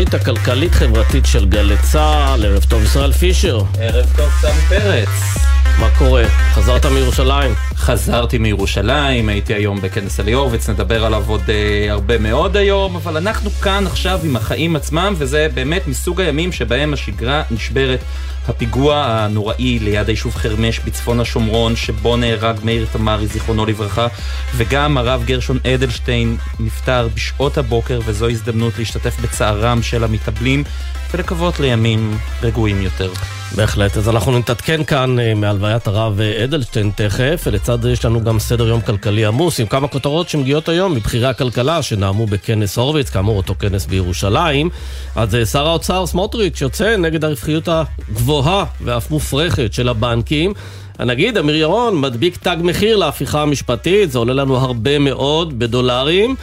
התוכנית הכלכלית-חברתית של גלי צה"ל. ערב טוב ישראל פישר. ערב טוב סמי פרץ. מה קורה? חזרת מירושלים? חזרתי מירושלים, הייתי היום בכנס אלי הורוביץ, נדבר עליו עוד אה, הרבה מאוד היום, אבל אנחנו כאן עכשיו עם החיים עצמם, וזה באמת מסוג הימים שבהם השגרה נשברת. הפיגוע הנוראי ליד היישוב חרמש בצפון השומרון, שבו נהרג מאיר תמרי, זיכרונו לברכה, וגם הרב גרשון אדלשטיין נפטר בשעות הבוקר, וזו הזדמנות להשתתף בצערם של המתאבלים, ולקוות לימים רגועים יותר. בהחלט, אז אנחנו נתעדכן כאן אה, מהלוויית הרב אה, אדלשטיין תכף, ולצד זה יש לנו גם סדר יום כלכלי עמוס עם כמה כותרות שמגיעות היום מבכירי הכלכלה שנאמו בכנס הורוביץ, כאמור אותו כנס בירושלים. אז אה, שר האוצר סמוטריץ' יוצא נגד הרווחיות הגבוהה ואף מופרכת של הבנקים. הנגיד אמיר ירון מדביק תג מחיר להפיכה המשפטית, זה עולה לנו הרבה מאוד בדולרים.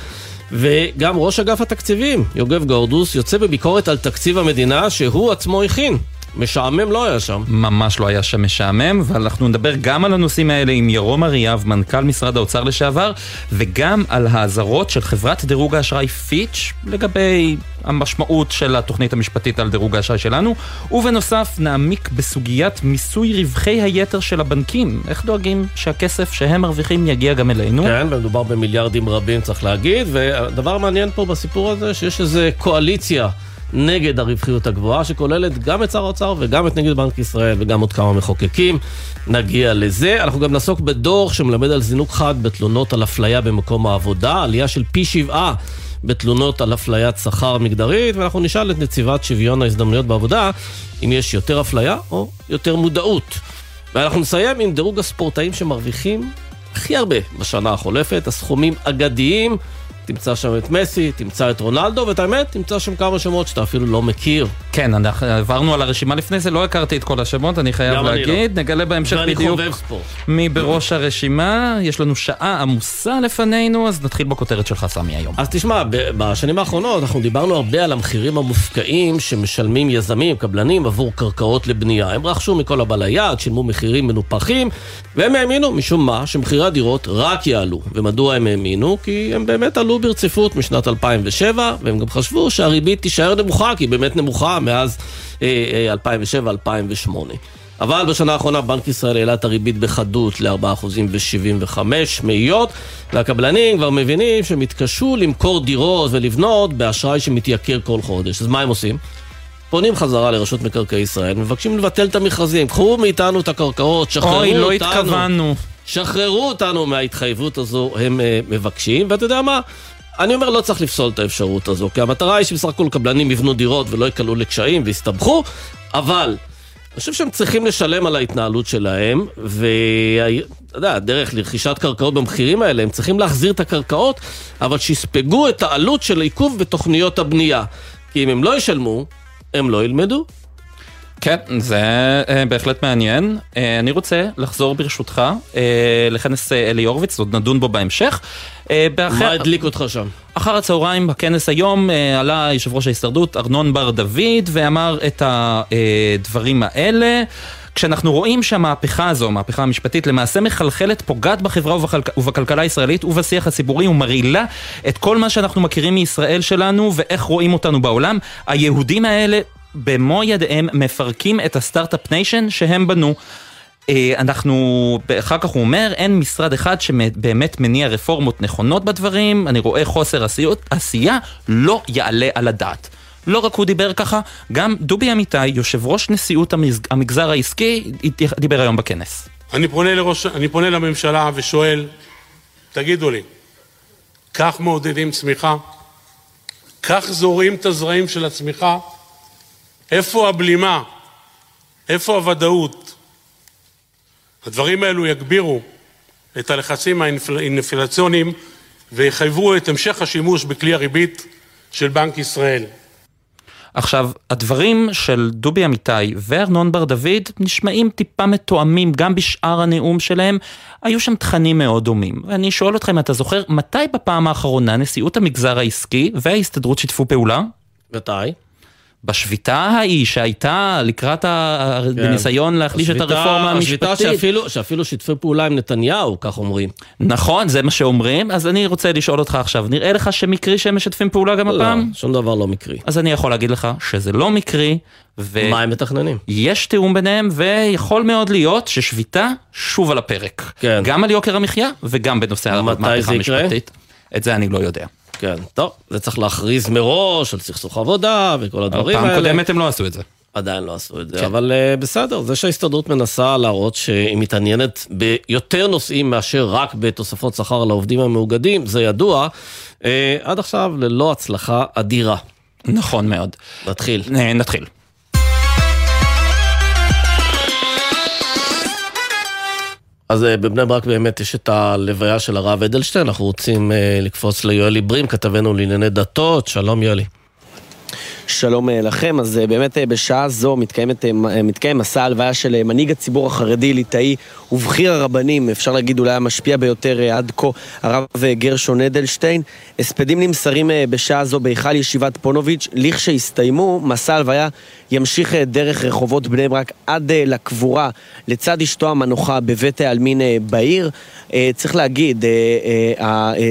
וגם ראש אגף התקציבים, יוגב גורדוס, יוצא בביקורת על תקציב המדינה שהוא עצמו הכין. משעמם לא היה שם. ממש לא היה שם משעמם, ואנחנו נדבר גם על הנושאים האלה עם ירום אריאב, מנכ"ל משרד האוצר לשעבר, וגם על האזהרות של חברת דירוג האשראי פיץ' לגבי המשמעות של התוכנית המשפטית על דירוג האשראי שלנו, ובנוסף נעמיק בסוגיית מיסוי רווחי היתר של הבנקים. איך דואגים שהכסף שהם מרוויחים יגיע גם אלינו? כן, ומדובר במיליארדים רבים צריך להגיד, והדבר המעניין פה בסיפור הזה שיש איזה קואליציה. נגד הרווחיות הגבוהה, שכוללת גם את שר האוצר וגם את נגיד בנק ישראל וגם עוד כמה מחוקקים. נגיע לזה. אנחנו גם נעסוק בדוח שמלמד על זינוק חד בתלונות על אפליה במקום העבודה, עלייה של פי שבעה. בתלונות על אפליית שכר מגדרית, ואנחנו נשאל את נציבת שוויון ההזדמנויות בעבודה אם יש יותר אפליה או יותר מודעות. ואנחנו נסיים עם דירוג הספורטאים שמרוויחים הכי הרבה בשנה החולפת, הסכומים אגדיים. תמצא שם את מסי, תמצא את רונלדו, ואת האמת, תמצא שם כמה שמות שאתה אפילו לא מכיר. כן, אנחנו עברנו על הרשימה לפני זה, לא הכרתי את כל השמות, אני חייב להגיד. לא. נגלה בהמשך בדיוק מי בראש הרשימה. יש לנו שעה עמוסה לפנינו, אז נתחיל בכותרת שלך, סמי, היום. אז תשמע, בשנים האחרונות אנחנו דיברנו הרבה על המחירים המופקעים שמשלמים יזמים, קבלנים, עבור קרקעות לבנייה. הם רכשו מכל הבא ליד, שילמו מחירים מנופחים, והם האמינו, משום מה, שמחירי הדירות רק יעלו. ומדוע הם האמינו? כי הם באמת עלו ברציפות משנת 2007, והם גם חשבו שהריבית תישאר נמוכה, כי היא באמת נמוכה מאז 2007-2008. אה, אבל בשנה האחרונה בנק ישראל העלה את הריבית בחדות ל-4% ו-75 מאיות, והקבלנים כבר מבינים שהם יתקשו למכור דירות ולבנות באשראי שמתייקר כל חודש. אז מה הם עושים? פונים חזרה לרשות מקרקעי ישראל, מבקשים לבטל את המכרזים, קחו מאיתנו את הקרקעות, שחררו אוי, לא אותנו. אוי, לא התכוונו. שחררו אותנו מההתחייבות הזו, הם uh, מבקשים, ואתה יודע מה? אני אומר, לא צריך לפסול את האפשרות הזו, כי המטרה היא שבסך הכל קבלנים יבנו דירות ולא יקלעו לקשיים ויסתבכו, אבל אני חושב שהם צריכים לשלם על ההתנהלות שלהם, ואתה יודע, דרך לרכישת קרקעות במחירים האלה, הם צריכים להחזיר את הקרקעות, אבל שיספגו את העלות של עיכוב בתוכניות הבנייה. כי אם הם לא ישלמו, הם לא ילמדו. כן, זה uh, בהחלט מעניין. Uh, אני רוצה לחזור ברשותך uh, לכנס אלי הורוביץ, עוד נדון בו בהמשך. באחר... מה הדליק אותך שם? אחר הצהריים בכנס היום עלה יושב ראש ההסתדרות ארנון בר דוד ואמר את הדברים האלה. כשאנחנו רואים שהמהפכה הזו, המהפכה המשפטית, למעשה מחלחלת, פוגעת בחברה ובכל... ובכלכלה הישראלית ובשיח הציבורי ומרעילה את כל מה שאנחנו מכירים מישראל שלנו ואיך רואים אותנו בעולם, היהודים האלה במו ידיהם מפרקים את ה start-up nation שהם בנו. אה, אנחנו, אחר כך הוא אומר, אין משרד אחד שבאמת מניע רפורמות נכונות בדברים, אני רואה חוסר עשיות, עשייה לא יעלה על הדעת. לא רק הוא דיבר ככה, גם דובי אמיתי, יושב ראש נשיאות המגזר העסקי, דיבר היום בכנס. אני פונה, לראש, אני פונה לממשלה ושואל, תגידו לי, כך מעודדים צמיחה? כך זורעים את הזרעים של הצמיחה? איפה הבלימה? איפה הוודאות? הדברים האלו יגבירו את הלחצים האינפלציוניים ויחייבו את המשך השימוש בכלי הריבית של בנק ישראל. עכשיו, הדברים של דובי אמיתי וארנון בר דוד נשמעים טיפה מתואמים גם בשאר הנאום שלהם, היו שם תכנים מאוד דומים. ואני שואל אותך אם אתה זוכר, מתי בפעם האחרונה נשיאות המגזר העסקי וההסתדרות שיתפו פעולה? מתי? בשביתה ההיא שהייתה לקראת הניסיון להחליש את הרפורמה המשפטית. השביתה שאפילו, שאפילו שיתפי פעולה עם נתניהו, כך אומרים. נכון, זה מה שאומרים, אז אני רוצה לשאול אותך עכשיו, נראה לך שמקרי שהם משתפים פעולה גם הפעם? לא, שום דבר לא מקרי. אז אני יכול להגיד לך שזה לא מקרי. ו... מה הם מתכננים? יש תיאום ביניהם, ויכול מאוד להיות ששביתה שוב על הפרק. כן. גם על יוקר המחיה וגם בנושא המהפכה המשפטית. את זה אני לא יודע. כן, טוב, זה צריך להכריז מראש על סכסוך עבודה וכל הדברים האלה. פעם קודמת הם לא עשו את זה. עדיין לא עשו את זה, כן. אבל uh, בסדר, זה שההסתדרות מנסה להראות שהיא מתעניינת ביותר נושאים מאשר רק בתוספות שכר לעובדים המאוגדים, זה ידוע, uh, עד עכשיו ללא הצלחה אדירה. נכון מאוד. נתחיל. נתחיל. אז אה, בבני ברק באמת יש את הלוויה של הרב אדלשטיין, אנחנו רוצים אה, לקפוץ ליואלי ברים, כתבנו לענייני דתות, שלום יואלי. שלום אה, לכם, אז אה, באמת אה, בשעה זו מתקיימת, מתקיים מסע הלוויה של מנהיג הציבור החרדי, ליטאי ובכיר הרבנים, אפשר להגיד אולי המשפיע ביותר עד כה, הרב גרשון אדלשטיין. הספדים נמסרים בשעה זו בהיכל ישיבת פונוביץ', לכשיסתיימו, מסע הלוויה ימשיך דרך רחובות בני ברק עד לקבורה לצד אשתו המנוחה בבית העלמין בעיר. צריך להגיד,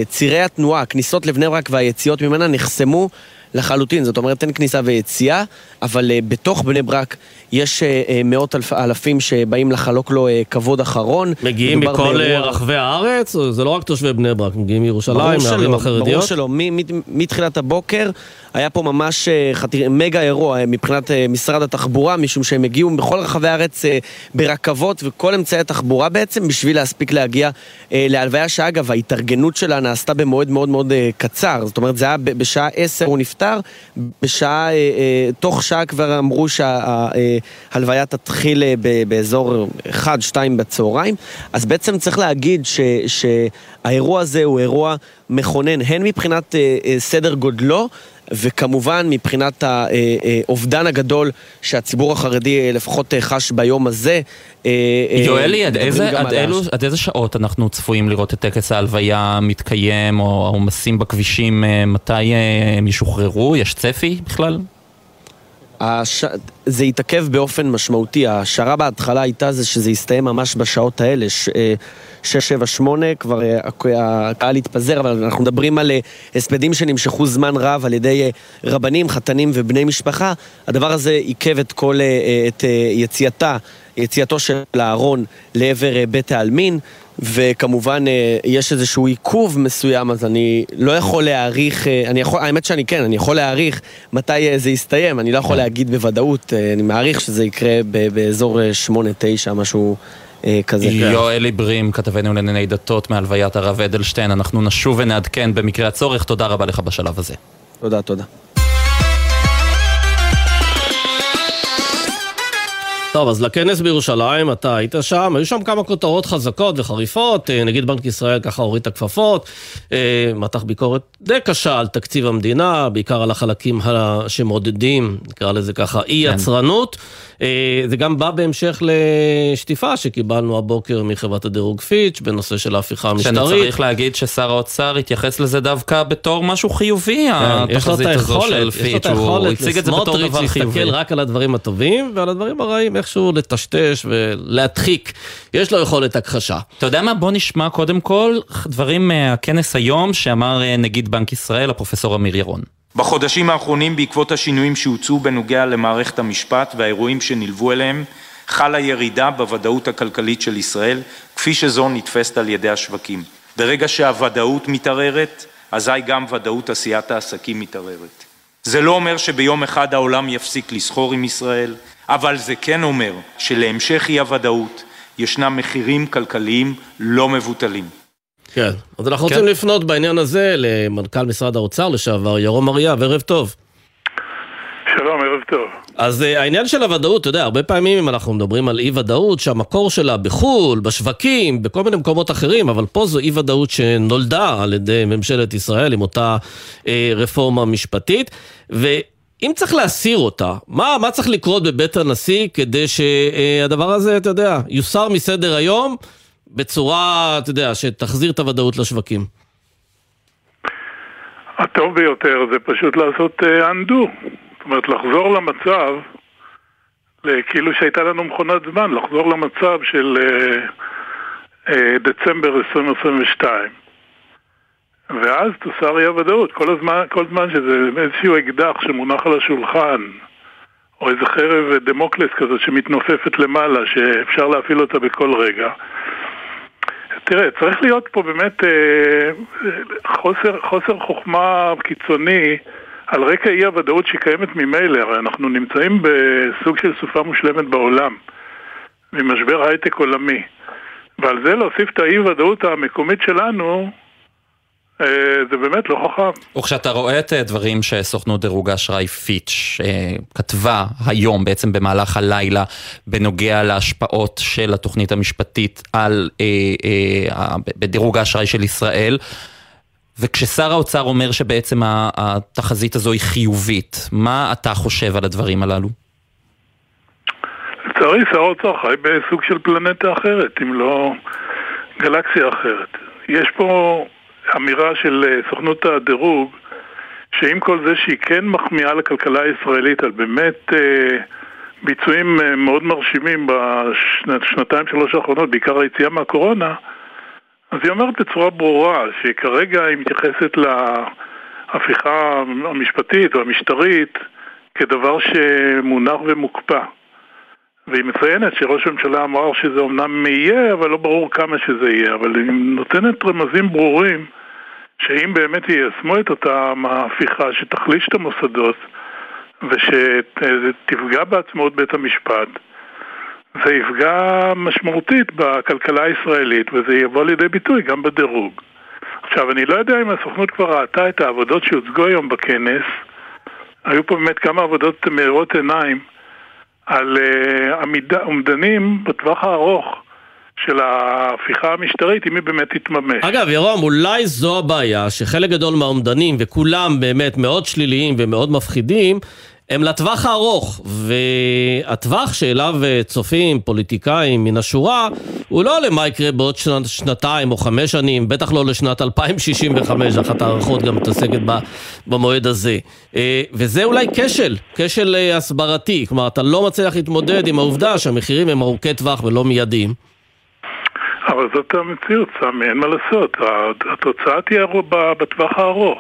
צירי התנועה, הכניסות לבני ברק והיציאות ממנה נחסמו לחלוטין, זאת אומרת אין כניסה ויציאה, אבל uh, בתוך בני ברק יש uh, מאות אלפ, אלפים שבאים לחלוק לו uh, כבוד אחרון. מגיעים מכל באירוע... רחבי הארץ? זה לא רק תושבי בני ברק, מגיעים מירושלים, מהערים החרדיות? ברור שלא, מתחילת הבוקר היה פה ממש חתיר, מגה אירוע מבחינת משרד התחבורה, משום שהם הגיעו בכל רחבי הארץ ברכבות וכל אמצעי התחבורה בעצם, בשביל להספיק להגיע להלוויה שאגב, ההתארגנות שלה נעשתה במועד מאוד מאוד קצר, זאת אומרת זה היה בשעה עשר הוא נפטר. בשעה, אה, אה, תוך שעה כבר אמרו שההלוויה תתחיל אה, באזור 1-2 בצהריים. אז בעצם צריך להגיד ש, שהאירוע הזה הוא אירוע מכונן, הן מבחינת סדר גודלו, וכמובן מבחינת האובדן הגדול שהציבור החרדי לפחות חש ביום הזה. יואלי, עד איזה, עד, אלו, עד איזה שעות אנחנו צפויים לראות את טקס ההלוויה מתקיים, או העומסים בכבישים, מתי הם ישוחררו? יש צפי בכלל? הש... זה התעכב באופן משמעותי, השערה בהתחלה הייתה זה שזה יסתיים ממש בשעות האלה, ש... 6-7-8, כבר אה, הקהל התפזר, אבל אנחנו מדברים על אה, הספדים שנמשכו זמן רב על ידי אה, רבנים, חתנים ובני משפחה. הדבר הזה עיכב את כל, את יציאתה, יציאתו של אהרון לעבר בית העלמין. וכמובן יש איזשהו עיכוב מסוים, אז אני לא יכול להעריך, אני יכול, האמת שאני כן, אני יכול להעריך מתי זה יסתיים, אני לא יכול כן. להגיד בוודאות, אני מעריך שזה יקרה באזור 8-9, משהו אה, כזה. יואל עיברים, כתבנו לענייני דתות מהלוויית הרב אדלשטיין, אנחנו נשוב ונעדכן במקרה הצורך, תודה רבה לך בשלב הזה. תודה, תודה. טוב, אז לכנס בירושלים, אתה היית שם, היו שם כמה כותרות חזקות וחריפות, אה, נגיד בנק ישראל ככה הוריד את הכפפות, אה, מתח ביקורת די קשה על תקציב המדינה, בעיקר על החלקים שמעודדים, נקרא לזה ככה, כן. יצרנות. אה, זה גם בא בהמשך לשטיפה שקיבלנו הבוקר מחברת הדירוג פיץ' בנושא של ההפיכה המשטרית. שאני צריך להגיד ששר האוצר התייחס לזה דווקא בתור משהו חיובי, כן, התחזית הזו של פיץ', הוא הציג את זה בתור דבר חיובי. להסתכל רק על הדברים הטובים ועל הדברים הרעים איכשהו לטשטש ולהדחיק. יש לו יכולת הכחשה. אתה יודע מה? בוא נשמע קודם כל דברים מהכנס היום שאמר אה, נגיד בנק ישראל, הפרופסור אמיר ירון. בחודשים האחרונים בעקבות השינויים שהוצאו בנוגע למערכת המשפט והאירועים שנלוו אליהם חלה ירידה בוודאות הכלכלית של ישראל כפי שזו נתפסת על ידי השווקים. ברגע שהוודאות מתערערת אזי גם ודאות עשיית העסקים מתערערת. זה לא אומר שביום אחד העולם יפסיק לסחור עם ישראל אבל זה כן אומר שלהמשך אי הוודאות ישנם מחירים כלכליים לא מבוטלים. כן, אז אנחנו כן. רוצים לפנות בעניין הזה למנכ"ל משרד האוצר לשעבר, ירום אריאב, ערב טוב. שלום, ערב טוב. אז uh, העניין של הוודאות, אתה יודע, הרבה פעמים אם אנחנו מדברים על אי-ודאות, שהמקור שלה בחו"ל, בשווקים, בכל מיני מקומות אחרים, אבל פה זו אי-ודאות שנולדה על ידי ממשלת ישראל עם אותה uh, רפורמה משפטית, ואם צריך להסיר אותה, מה, מה צריך לקרות בבית הנשיא כדי שהדבר uh, הזה, אתה יודע, יוסר מסדר היום? בצורה, אתה יודע, שתחזיר את הוודאות לשווקים? הטוב ביותר זה פשוט לעשות uh, undo. זאת אומרת, לחזור למצב, כאילו שהייתה לנו מכונת זמן, לחזור למצב של אה, אה, דצמבר 2022. ואז תוסר אי הוודאות, כל הזמן, כל זמן שזה איזשהו אקדח שמונח על השולחן, או איזה חרב דמוקלס כזאת שמתנופפת למעלה, שאפשר להפעיל אותה בכל רגע. תראה, צריך להיות פה באמת אה, חוסר, חוסר חוכמה קיצוני על רקע אי הוודאות שקיימת ממילא, הרי אנחנו נמצאים בסוג של סופה מושלמת בעולם, ממשבר הייטק עולמי. ועל זה להוסיף את האי ודאות המקומית שלנו, זה באמת לא חכם. וכשאתה רואה את הדברים אה, שסוכנות דירוג האשראי פיץ' אה, כתבה היום, בעצם במהלך הלילה, בנוגע להשפעות של התוכנית המשפטית על, בדירוג האשראי של ישראל, וכששר האוצר אומר שבעצם התחזית הזו היא חיובית, מה אתה חושב על הדברים הללו? לצערי שר האוצר חי בסוג של פלנטה אחרת, אם לא גלקסיה אחרת. יש פה אמירה של אה, סוכנות הדירוג, שעם כל זה שהיא כן מחמיאה לכלכלה הישראלית על באמת אה, ביצועים אה, מאוד מרשימים בשנתיים שלוש האחרונות, בעיקר היציאה מהקורונה, אז היא אומרת בצורה ברורה שכרגע היא מתייחסת להפיכה המשפטית או המשטרית כדבר שמונח ומוקפא. והיא מציינת שראש הממשלה אמר שזה אומנם יהיה, אבל לא ברור כמה שזה יהיה. אבל היא נותנת רמזים ברורים שאם באמת יישמו את אותה מהפיכה שתחליש את המוסדות ושתפגע בעצמאות בית המשפט, זה יפגע משמעותית בכלכלה הישראלית וזה יבוא לידי ביטוי גם בדירוג. עכשיו, אני לא יודע אם הסוכנות כבר ראתה את העבודות שהוצגו היום בכנס. היו פה באמת כמה עבודות מאירות עיניים על uh, אומדנים בטווח הארוך של ההפיכה המשטרית, אם היא באמת תתממש. אגב, ירום, אולי זו הבעיה, שחלק גדול מהאומדנים, וכולם באמת מאוד שליליים ומאוד מפחידים, הם לטווח הארוך, והטווח שאליו אה, צופים פוליטיקאים מן השורה, הוא לא למה יקרה בעוד שנת, שנתיים או חמש שנים, בטח לא לשנת 2065, אחת ההערכות גם מתעסקת במועד הזה. אה, וזה אולי כשל, כשל אה, הסברתי, כלומר אתה לא מצליח להתמודד עם העובדה שהמחירים הם ארוכי טווח ולא מיידיים. אבל זאת המציאות, סמי, אין מה לעשות, התוצאה תהיה בטווח הארוך.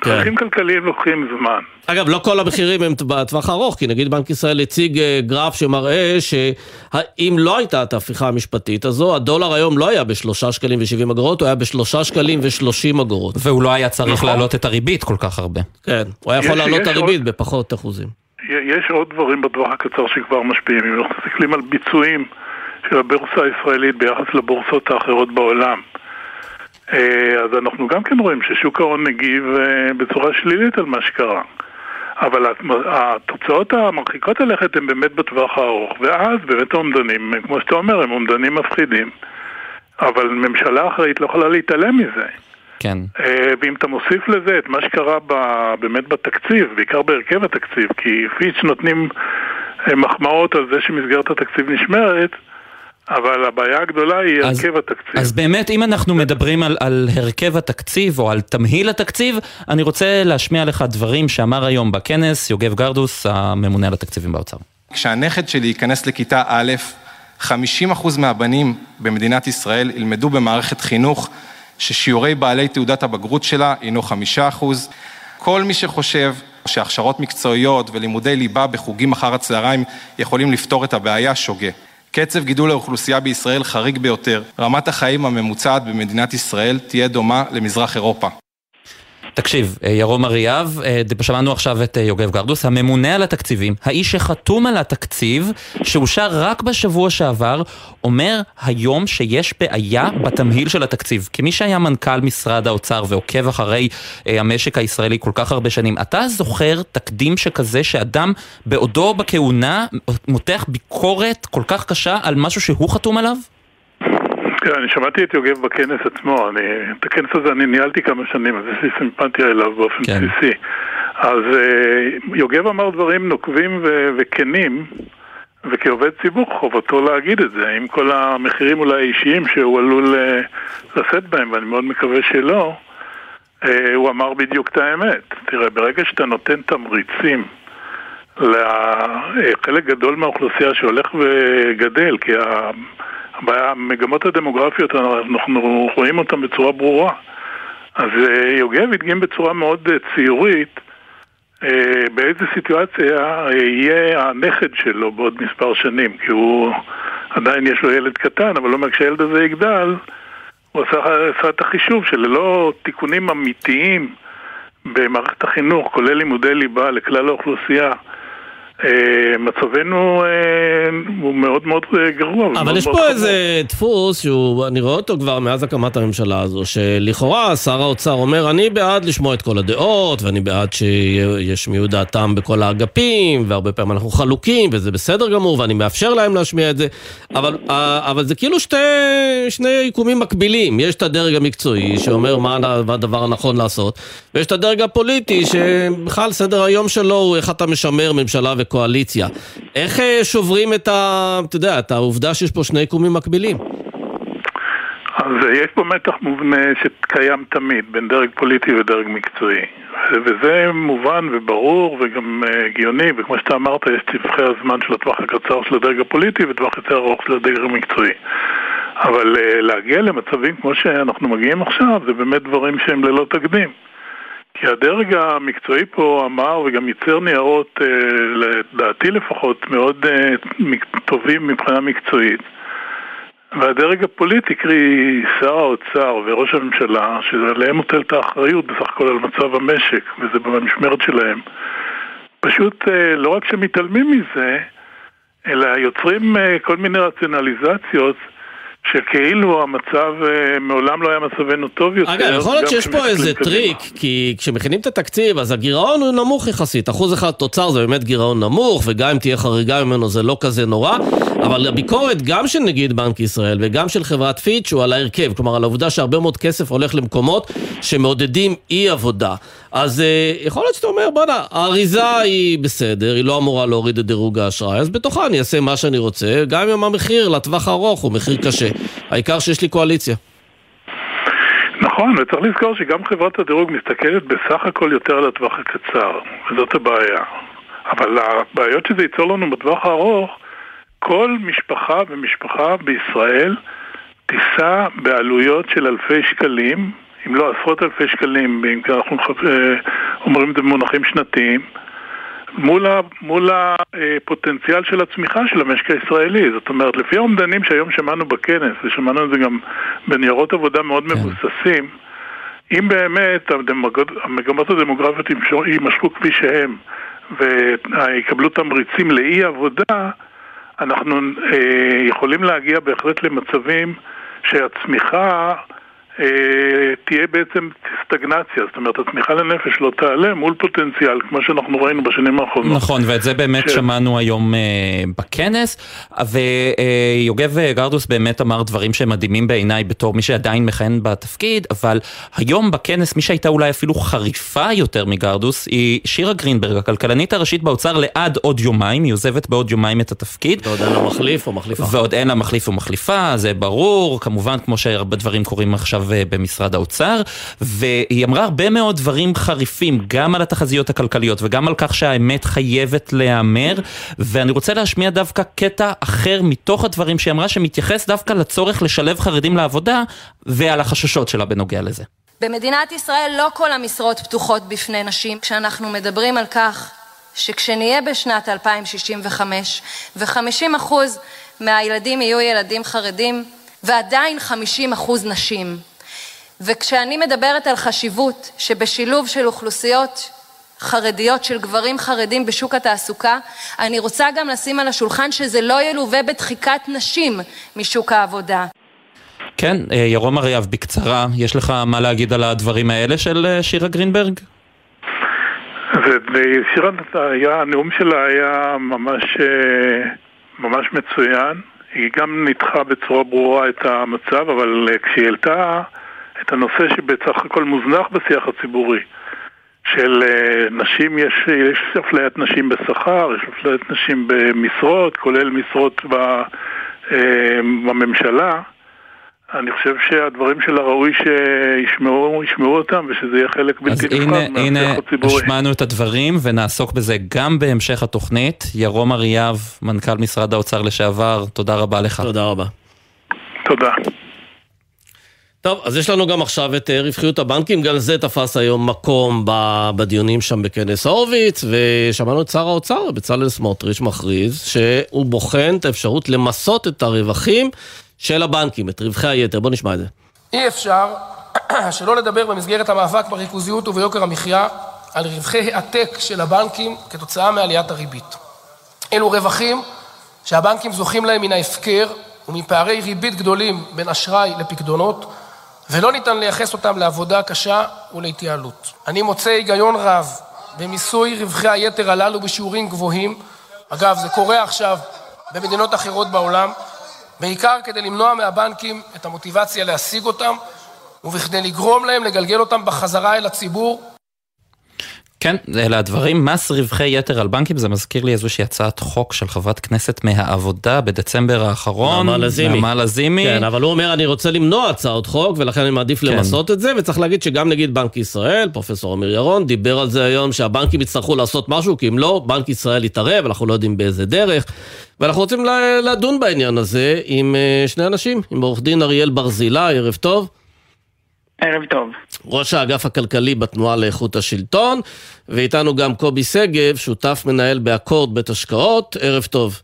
כן. תהליכים כלכליים לוקחים זמן. אגב, לא כל המחירים הם בטווח הארוך, כי נגיד בנק ישראל הציג אה, גרף שמראה שאם לא הייתה את ההפיכה המשפטית הזו, הדולר היום לא היה בשלושה שקלים ושבעים אגורות, הוא היה בשלושה שקלים ושלושים אגורות. והוא לא היה צריך נכון. להעלות את הריבית כל כך הרבה. כן, הוא היה יכול להעלות את הריבית עוד... בפחות אחוזים. יש עוד דברים בטווח הקצר שכבר משפיעים. אם אנחנו מסתכלים על ביצועים של הבורסה הישראלית ביחס לבורסות האחרות בעולם, אז אנחנו גם כן רואים ששוק ההון מגיב אה, בצורה שלילית על מה שקרה. אבל התוצאות המרחיקות הלכת הן באמת בטווח הארוך, ואז באמת האומדנים, כמו שאתה אומר, הם אומדנים מפחידים. אבל ממשלה אחראית לא יכולה להתעלם מזה. כן. אה, ואם אתה מוסיף לזה את מה שקרה ב, באמת בתקציב, בעיקר בהרכב התקציב, כי פיץ' נותנים מחמאות על זה שמסגרת התקציב נשמרת, אבל הבעיה הגדולה היא אז, הרכב התקציב. אז באמת, אם אנחנו מדברים על, על הרכב התקציב או על תמהיל התקציב, אני רוצה להשמיע לך דברים שאמר היום בכנס יוגב גרדוס, הממונה על התקציבים באוצר. כשהנכד שלי ייכנס לכיתה א', 50% מהבנים במדינת ישראל ילמדו במערכת חינוך ששיעורי בעלי תעודת הבגרות שלה הינו 5%. כל מי שחושב שהכשרות מקצועיות ולימודי ליבה בחוגים אחר הצהריים יכולים לפתור את הבעיה, שוגה. קצב גידול האוכלוסייה בישראל חריג ביותר. רמת החיים הממוצעת במדינת ישראל תהיה דומה למזרח אירופה. תקשיב, אה, ירום אריאב, אה, שמענו עכשיו את אה, יוגב גרדוס, הממונה על התקציבים, האיש שחתום על התקציב, שאושר רק בשבוע שעבר, אומר היום שיש בעיה בתמהיל של התקציב. כמי שהיה מנכ"ל משרד האוצר ועוקב אחרי המשק הישראלי כל כך הרבה שנים, אתה זוכר תקדים שכזה שאדם בעודו בכהונה מותח ביקורת כל כך קשה על משהו שהוא חתום עליו? כן, אני שמעתי את יוגב בכנס עצמו, אני, את הכנס הזה אני ניהלתי כמה שנים, אז יש לי סימפתיה אליו באופן כן. בסיסי. אז uh, יוגב אמר דברים נוקבים ו- וכנים, וכעובד ציבור חובתו להגיד את זה, עם כל המחירים אולי האישיים שהוא עלול uh, לשאת בהם, ואני מאוד מקווה שלא, uh, הוא אמר בדיוק את האמת. תראה, ברגע שאתה נותן תמריצים לחלק גדול מהאוכלוסייה שהולך וגדל, כי המגמות הדמוגרפיות, אנחנו רואים אותן בצורה ברורה. אז אה, יוגב הדגים בצורה מאוד אה, ציורית אה, באיזה סיטואציה יהיה הנכד שלו בעוד מספר שנים, כי הוא עדיין יש לו ילד קטן, אבל לא אומר כשהילד הזה יגדל, הוא עשה, עשה את החישוב שללא תיקונים אמיתיים במערכת החינוך, כולל לימודי ליבה לכלל האוכלוסייה, מצבנו אה, הוא מאוד מאוד אה, גרוע. אבל יש פה איזה דפוס שאני רואה אותו כבר מאז הקמת הממשלה הזו, שלכאורה שר האוצר אומר, אני בעד לשמוע את כל הדעות, ואני בעד שישמיעו דעתם בכל האגפים, והרבה פעמים אנחנו חלוקים, וזה בסדר גמור, ואני מאפשר להם להשמיע את זה, אבל, אבל זה כאילו שתי, שני יקומים מקבילים. יש את הדרג המקצועי שאומר מה הדבר הנכון לעשות, ויש את הדרג הפוליטי שבכלל סדר היום שלו הוא איך אתה משמר ממשלה. הקואליציה. איך אה, שוברים את, ה, אתה יודע, את העובדה שיש פה שני קומים מקבילים? אז אה, יש פה מתח מובנה שקיים תמיד בין דרג פוליטי ודרג מקצועי. וזה מובן וברור וגם אה, הגיוני, וכמו שאתה אמרת, יש טווחי הזמן של הטווח הקצר של הדרג הפוליטי וטווח יותר ארוך של הדרג המקצועי. אבל להגיע למצבים כמו שאנחנו מגיעים עכשיו, זה באמת דברים שהם ללא תקדים. כי הדרג המקצועי פה אמר וגם ייצר ניירות, אה, לדעתי לפחות, מאוד אה, טובים מבחינה מקצועית. והדרג הפוליטי, קרי שר האוצר וראש הממשלה, שעליהם מוטלת האחריות בסך הכל על מצב המשק, וזה במשמרת שלהם, פשוט אה, לא רק שמתעלמים מזה, אלא יוצרים כל מיני רציונליזציות שכאילו המצב, אה, מעולם לא היה מצבנו טוב יותר. אגב, יכול להיות שיש פה איזה טריק, כי כשמכינים את התקציב, אז הגירעון הוא נמוך יחסית. אחוז אחד תוצר זה באמת גירעון נמוך, וגם אם תהיה חריגה ממנו זה לא כזה נורא, אבל הביקורת גם של נגיד בנק ישראל וגם של חברת פיץ' הוא על ההרכב, כלומר על העובדה שהרבה מאוד כסף הולך למקומות שמעודדים אי עבודה. אז אה, יכול להיות שאתה אומר, בואנה, האריזה היא בסדר, היא לא אמורה להוריד את דירוג האשראי, אז בתוכה אני אעשה מה שאני רוצה, גם אם המחיר לטווח הארוך הוא מחיר קשה. העיקר שיש לי קואליציה. נכון, וצריך לזכור שגם חברת הדירוג מסתכלת בסך הכל יותר על הטווח הקצר, וזאת הבעיה. אבל הבעיות שזה ייצור לנו בטווח הארוך, כל משפחה ומשפחה בישראל תישא בעלויות של אלפי שקלים אם לא עשרות אלפי שקלים, אם אנחנו אה, אומרים את זה במונחים שנתיים, מול, ה, מול הפוטנציאל של הצמיחה של המשק הישראלי. זאת אומרת, לפי האומדנים שהיום שמענו בכנס, ושמענו את זה גם בניירות עבודה מאוד כן. מבוססים, אם באמת המגמות הדמוגרפיות יימשכו כפי שהם ויקבלו תמריצים לאי עבודה, אנחנו אה, יכולים להגיע בהחלט למצבים שהצמיחה אה, תהיה בעצם סטגנציה, זאת אומרת הצמיחה לנפש לא תעלה מול פוטנציאל, כמו שאנחנו ראינו בשנים האחרונות. נכון, ואת זה באמת ש... שמענו היום uh, בכנס, ויוגב uh, גרדוס באמת אמר דברים שהם מדהימים בעיניי בתור מי שעדיין מכהן בתפקיד, אבל היום בכנס מי שהייתה אולי אפילו חריפה יותר מגרדוס היא שירה גרינברג, הכלכלנית הראשית באוצר לעד עוד יומיים, היא עוזבת בעוד יומיים את התפקיד. ועוד אין לה מחליף או מחליפה. ועוד אין לה מחליף או מחליפה, זה ברור, כמובן כמו שהרבה דברים קורים עכשיו במשרד האוצר, והיא אמרה הרבה מאוד דברים חריפים, גם על התחזיות הכלכליות וגם על כך שהאמת חייבת להיאמר, ואני רוצה להשמיע דווקא קטע אחר מתוך הדברים שהיא אמרה, שמתייחס דווקא לצורך לשלב חרדים לעבודה, ועל החששות שלה בנוגע לזה. במדינת ישראל לא כל המשרות פתוחות בפני נשים. כשאנחנו מדברים על כך שכשנהיה בשנת 2065 ו-50% מהילדים יהיו ילדים חרדים ועדיין 50% נשים, וכשאני מדברת על חשיבות שבשילוב של אוכלוסיות חרדיות, של גברים חרדים בשוק התעסוקה, אני רוצה גם לשים על השולחן שזה לא ילווה בדחיקת נשים משוק העבודה. כן, אה, ירום אריאב, בקצרה, יש לך מה להגיד על הדברים האלה של אה, שירה גרינברג? ושירה, היה, הנאום שלה היה ממש, אה, ממש מצוין. היא גם ניתחה בצורה ברורה את המצב, אבל כשהיא העלתה את הנושא שבסך הכל מוזנח בשיח הציבורי. של אה, נשים, יש, יש אפליית נשים בשכר, יש אפליית נשים במשרות, כולל משרות ב, אה, בממשלה. אני חושב שהדברים שלה ראוי שישמעו ישמעו אותם ושזה יהיה חלק בלתי נפרד מהשיח הציבורי. אז הנה, השמענו את הדברים ונעסוק בזה גם בהמשך התוכנית. ירום אריאב, מנכ"ל משרד האוצר לשעבר, תודה רבה לך. תודה רבה. תודה. טוב, אז יש לנו גם עכשיו את אה, רווחיות הבנקים, גם זה תפס היום מקום בדיונים שם בכנס הורוביץ, ושמענו את שר האוצר, בצלאל סמוטריץ', מכריז שהוא בוחן את האפשרות למסות את הרווחים של הבנקים, את רווחי היתר. בוא נשמע את זה. אי אפשר שלא לדבר במסגרת המאבק בריכוזיות וביוקר המחיה על רווחי העתק של הבנקים כתוצאה מעליית הריבית. אלו רווחים שהבנקים זוכים להם מן ההפקר ומפערי ריבית גדולים בין אשראי לפקדונות, ולא ניתן לייחס אותם לעבודה קשה ולהתייעלות. אני מוצא היגיון רב במיסוי רווחי היתר הללו בשיעורים גבוהים. אגב, זה קורה עכשיו במדינות אחרות בעולם. בעיקר כדי למנוע מהבנקים את המוטיבציה להשיג אותם ובכדי לגרום להם לגלגל אותם בחזרה אל הציבור. כן, אלה הדברים. מס רווחי יתר על בנקים, זה מזכיר לי איזושהי הצעת חוק של חברת כנסת מהעבודה בדצמבר האחרון. נעמה לזימי. נעמה לזימי. כן, אבל הוא אומר, אני רוצה למנוע הצעות חוק, ולכן אני מעדיף כן. למסות את זה, וצריך להגיד שגם נגיד בנק ישראל, פרופסור אמיר ירון, דיבר על זה היום, שהבנקים יצטרכו לעשות משהו, כי אם לא, בנק ישראל יתערב, אנחנו לא יודעים באיזה דרך. ואנחנו רוצים לדון בעניין הזה עם אה, שני אנשים, עם עורך דין אריאל ברזילי, ערב טוב. ערב טוב. ראש האגף הכלכלי בתנועה לאיכות השלטון, ואיתנו גם קובי שגב, שותף מנהל באקורד בית השקעות, ערב טוב.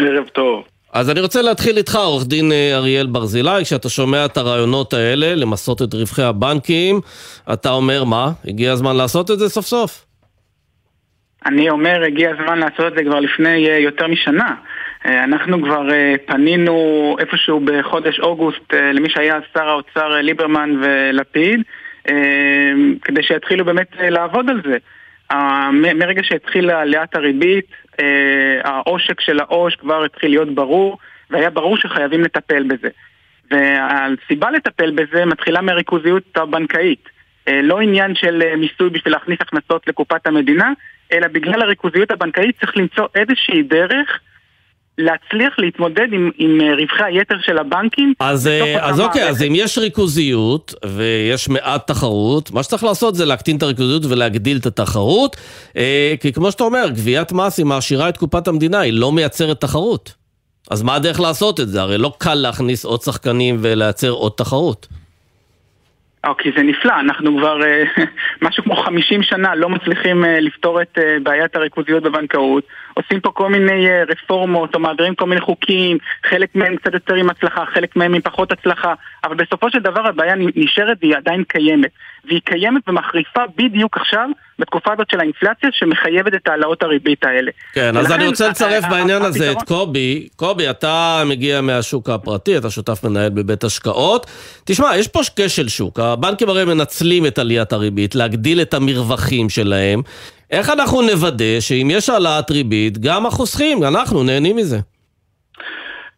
ערב טוב. אז אני רוצה להתחיל איתך, עורך דין אה, אריאל ברזילי, כשאתה שומע את הרעיונות האלה למסות את רווחי הבנקים, אתה אומר מה? הגיע הזמן לעשות את זה סוף סוף? אני אומר, הגיע הזמן לעשות את זה כבר לפני אה, יותר משנה. אה, אנחנו כבר אה, פנינו איפשהו בחודש אוגוסט למי שהיה שר האוצר ליברמן ולפיד, כדי שיתחילו באמת לעבוד על זה. מרגע שהתחילה עליית הריבית, העושק של העו"ש כבר התחיל להיות ברור, והיה ברור שחייבים לטפל בזה. והסיבה לטפל בזה מתחילה מהריכוזיות הבנקאית. לא עניין של מיסוי בשביל להכניס הכנסות לקופת המדינה, אלא בגלל הריכוזיות הבנקאית צריך למצוא איזושהי דרך להצליח להתמודד עם, עם אה, רווחי היתר של הבנקים. אז, אה, אז אוקיי, אז אם יש ריכוזיות ויש מעט תחרות, מה שצריך לעשות זה להקטין את הריכוזיות ולהגדיל את התחרות, אה, כי כמו שאתה אומר, גביית מס היא מעשירה את קופת המדינה, היא לא מייצרת תחרות. אז מה הדרך לעשות את זה? הרי לא קל להכניס עוד שחקנים ולייצר עוד תחרות. אוקיי, זה נפלא, אנחנו כבר אה, משהו כמו 50 שנה לא מצליחים אה, לפתור את אה, בעיית הריכוזיות בבנקאות. עושים פה כל מיני רפורמות או מעבירים כל מיני חוקים, חלק מהם קצת יותר עם הצלחה, חלק מהם עם פחות הצלחה, אבל בסופו של דבר הבעיה נשארת והיא עדיין קיימת. והיא קיימת ומחריפה בדיוק עכשיו, בתקופה הזאת של האינפלציה, שמחייבת את העלאות הריבית האלה. כן, אז אני רוצה לצרף בעניין הזה את קובי. קובי, אתה מגיע מהשוק הפרטי, אתה שותף מנהל בבית השקעות. תשמע, יש פה כשל שוק. הבנקים הרי מנצלים את עליית הריבית, להגדיל את המרווחים שלהם. איך אנחנו נוודא שאם יש העלאת ריבית, גם החוסכים, אנחנו נהנים מזה?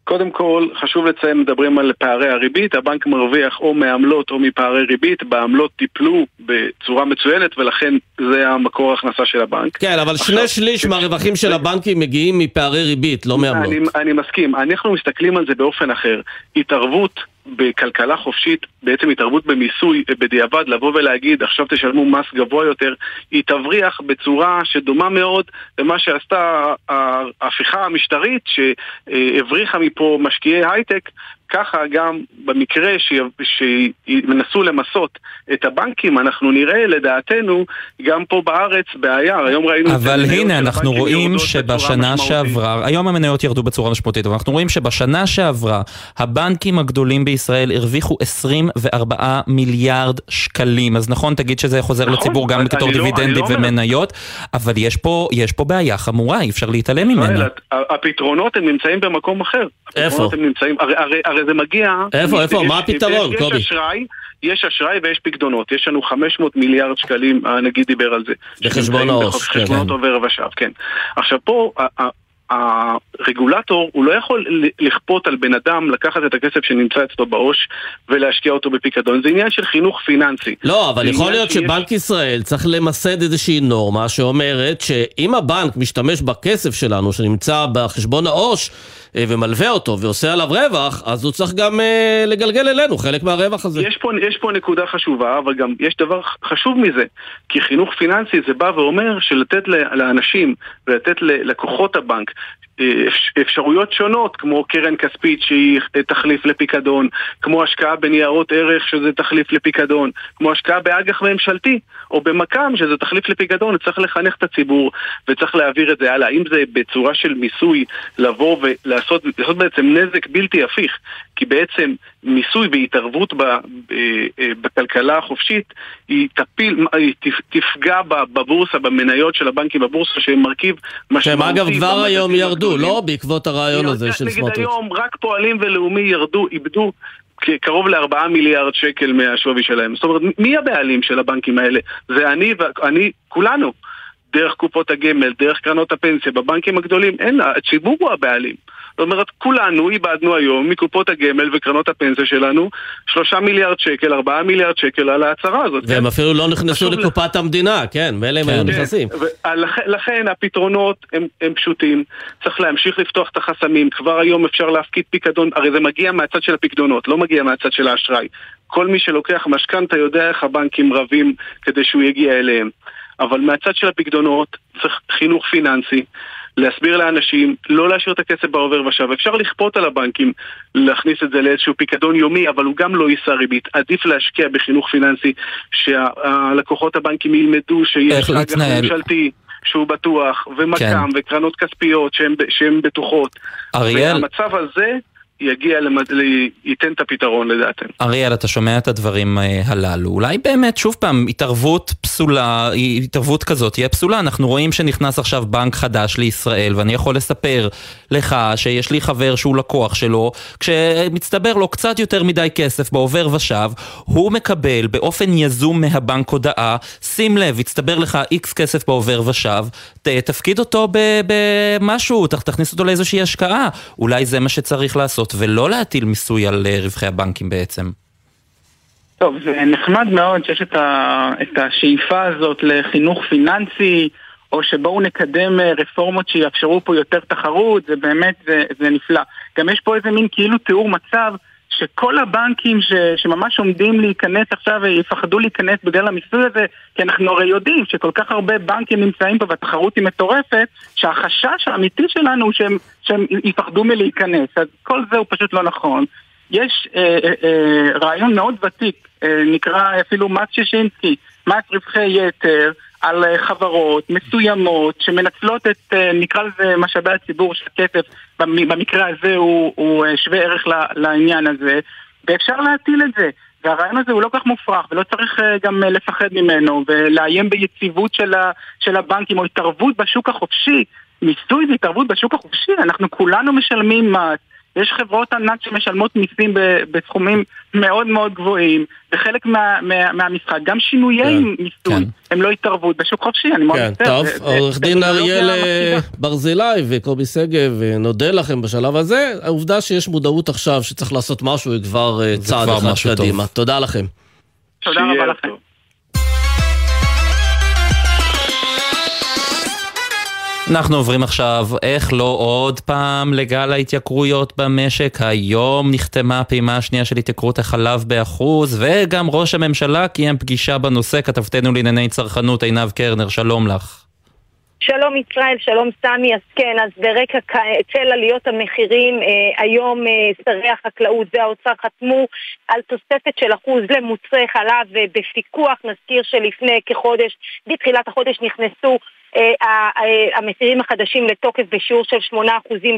קודם כל, חשוב לציין, מדברים על פערי הריבית, הבנק מרוויח או מעמלות או מפערי ריבית, בעמלות טיפלו בצורה מצוינת ולכן זה המקור ההכנסה של הבנק. כן, אבל עכשיו, שני שליש מהרווחים של הבנקים מגיעים מפערי ריבית, לא מעמלות. אני, אני מסכים, אנחנו מסתכלים על זה באופן אחר. התערבות בכלכלה חופשית, בעצם התערבות במיסוי בדיעבד, לבוא ולהגיד עכשיו תשלמו מס גבוה יותר, היא תבריח בצורה שדומה מאוד למה שעשתה ההפיכה המשטרית שהבריחה מפה משקיעי הייטק ככה גם במקרה שינסו למסות את הבנקים, אנחנו נראה לדעתנו גם פה בארץ בעיה. היום ראינו... אבל הנה, אנחנו רואים שבשנה שעברה, היום המניות ירדו בצורה משמעותית, אבל אנחנו רואים שבשנה שעברה הבנקים הגדולים בישראל הרוויחו 24 מיליארד שקלים. אז נכון, תגיד שזה חוזר נכון, לציבור גם בתור לא- דיבידנדים לא ומניות, אבל יש פה, יש פה בעיה חמורה, אי אפשר להתעלם ממנה. הפתרונות הם נמצאים במקום אחר. איפה? הרי, הרי, הרי זה מגיע... איפה, איפה? מה הפתרון, קובי? יש אשראי, יש אשראי ויש פקדונות. יש לנו 500 מיליארד שקלים, הנגיד דיבר על זה. בחשבון העו"ש, כן. חשבונות עובר ושב, כן. עכשיו פה... הרגולטור הוא לא יכול לכפות על בן אדם לקחת את הכסף שנמצא אצלו בעו"ש ולהשקיע אותו בפיקדון, זה עניין של חינוך פיננסי. לא, אבל יכול להיות שיש... שבנק ישראל צריך למסד איזושהי נורמה שאומרת שאם הבנק משתמש בכסף שלנו שנמצא בחשבון העו"ש אה, ומלווה אותו ועושה עליו רווח, אז הוא צריך גם אה, לגלגל אלינו חלק מהרווח הזה. יש פה, יש פה נקודה חשובה, אבל גם יש דבר חשוב מזה, כי חינוך פיננסי זה בא ואומר שלתת לאנשים ולתת ללקוחות הבנק אפשרויות שונות, כמו קרן כספית שהיא תחליף לפיקדון, כמו השקעה בניירות ערך שזה תחליף לפיקדון, כמו השקעה באג"ח ממשלתי, או במק"מ שזה תחליף לפיקדון, צריך לחנך את הציבור וצריך להעביר את זה הלאה. אם זה בצורה של מיסוי, לבוא ולעשות לעשות בעצם נזק בלתי הפיך, כי בעצם מיסוי והתערבות ב, אה, אה, בכלכלה החופשית, היא, תפיל, היא תפגע בבורסה, במניות של הבנקים בבורסה, שהם מרכיב משמעותי. שהם אגב כבר היום ירדו, לא? בעקבות הרעיון הזה של סמוטריץ'. נגיד היום רק פועלים ולאומי ירדו, איבדו קרוב לארבעה מיליארד שקל מהשווי שלהם. זאת אומרת, מי הבעלים של הבנקים האלה? זה אני ואני, כולנו. דרך קופות הגמל, דרך קרנות הפנסיה, בבנקים הגדולים, אין, הציבור הוא הבעלים. זאת אומרת, כולנו איבדנו היום מקופות הגמל וקרנות הפנסיה שלנו שלושה מיליארד שקל, ארבעה מיליארד שקל על ההצהרה הזאת. והם כן? אפילו לא נכנסו לקופת ל... המדינה, כן, ואלה הם כן, היו כן. נכנסים. לכן, לכן הפתרונות הם, הם פשוטים, צריך להמשיך לפתוח את החסמים, כבר היום אפשר להפקיד פיקדון, הרי זה מגיע מהצד של הפיקדונות, לא מגיע מהצד של האשראי. כל מי שלוקח משכנתה יודע איך הבנקים רבים כדי שהוא יגיע אליהם. אבל מהצד של הפקדונות צריך חינוך פיננסי, להסביר לאנשים לא להשאיר את הכסף בעובר ושב. אפשר לכפות על הבנקים להכניס את זה לאיזשהו פיקדון יומי, אבל הוא גם לא יישא ריבית. עדיף להשקיע בחינוך פיננסי, שהלקוחות הבנקים ילמדו שיש אג"ח ממשלתי. שהוא בטוח, ומק"מ, כן. וקרנות כספיות שהן בטוחות. אריאל... והמצב הזה יגיע, למד... ייתן את הפתרון לדעתנו. אריאל, אתה שומע את הדברים אה, הללו. אולי באמת, שוב פעם, התערבות פסולה, התערבות כזאת תהיה פסולה. אנחנו רואים שנכנס עכשיו בנק חדש לישראל, ואני יכול לספר לך שיש לי חבר שהוא לקוח שלו, כשמצטבר לו קצת יותר מדי כסף בעובר ושב, הוא מקבל באופן יזום מהבנק הודעה, שים לב, הצטבר לך איקס כסף בעובר ושב, תפקיד אותו במשהו, תכניס אותו לאיזושהי השקעה. אולי זה מה שצריך לעשות. לעשות ולא להטיל מיסוי על אה, רווחי הבנקים בעצם? טוב, זה נחמד מאוד שיש את, ה, את השאיפה הזאת לחינוך פיננסי, או שבואו נקדם אה, רפורמות שיאפשרו פה יותר תחרות, זה באמת, זה, זה נפלא. גם יש פה איזה מין כאילו תיאור מצב שכל הבנקים ש, שממש עומדים להיכנס עכשיו יפחדו להיכנס בגלל המיסוי הזה, כי אנחנו הרי יודעים שכל כך הרבה בנקים נמצאים פה והתחרות היא מטורפת, שהחשש האמיתי שלנו הוא שהם, שהם יפחדו מלהיכנס. אז כל זה הוא פשוט לא נכון. יש אה, אה, אה, רעיון מאוד ותיק, אה, נקרא אפילו מס שישינסקי, מס רווחי יתר. על אה, חברות מסוימות שמנצלות את, אה, נקרא לזה, משאבי הציבור של הכסף, במקרה הזה הוא, הוא אה, שווה ערך לעניין הזה, ואפשר להטיל את זה. והרעיון הזה הוא לא כך מופרך, ולא צריך גם לפחד ממנו, ולאיים ביציבות של, של הבנקים, או התערבות בשוק החופשי. מיסוי זה התערבות בשוק החופשי, אנחנו כולנו משלמים מס. יש חברות ענק שמשלמות מיסים בסכומים מאוד מאוד גבוהים, וחלק מה, מה, מהמשחק, גם שינויי כן, מיסוי, כן. הם לא התערבות בשוק חופשי, אני מאוד כן, מצטער. טוב, עורך דין אריאל אה, ברזילי וקובי שגב, אה, נודה לכם בשלב הזה. העובדה שיש מודעות עכשיו שצריך לעשות משהו היא כבר אה, צעד אחד קדימה. תודה לכם. תודה רבה לכם. אנחנו עוברים עכשיו, איך לא עוד פעם לגל ההתייקרויות במשק. היום נחתמה הפעימה השנייה של התייקרות החלב באחוז, וגם ראש הממשלה קיים פגישה בנושא, כתבתנו לענייני צרכנות עינב קרנר, שלום לך. שלום ישראל, שלום סמי, אז כן, אז ברקע צל עליות המחירים, אה, היום אה, שרי החקלאות והאוצר חתמו על תוספת של אחוז למוצרי חלב אה, בפיקוח, נזכיר שלפני כחודש, בתחילת החודש נכנסו המחירים החדשים לתוקף בשיעור של 8%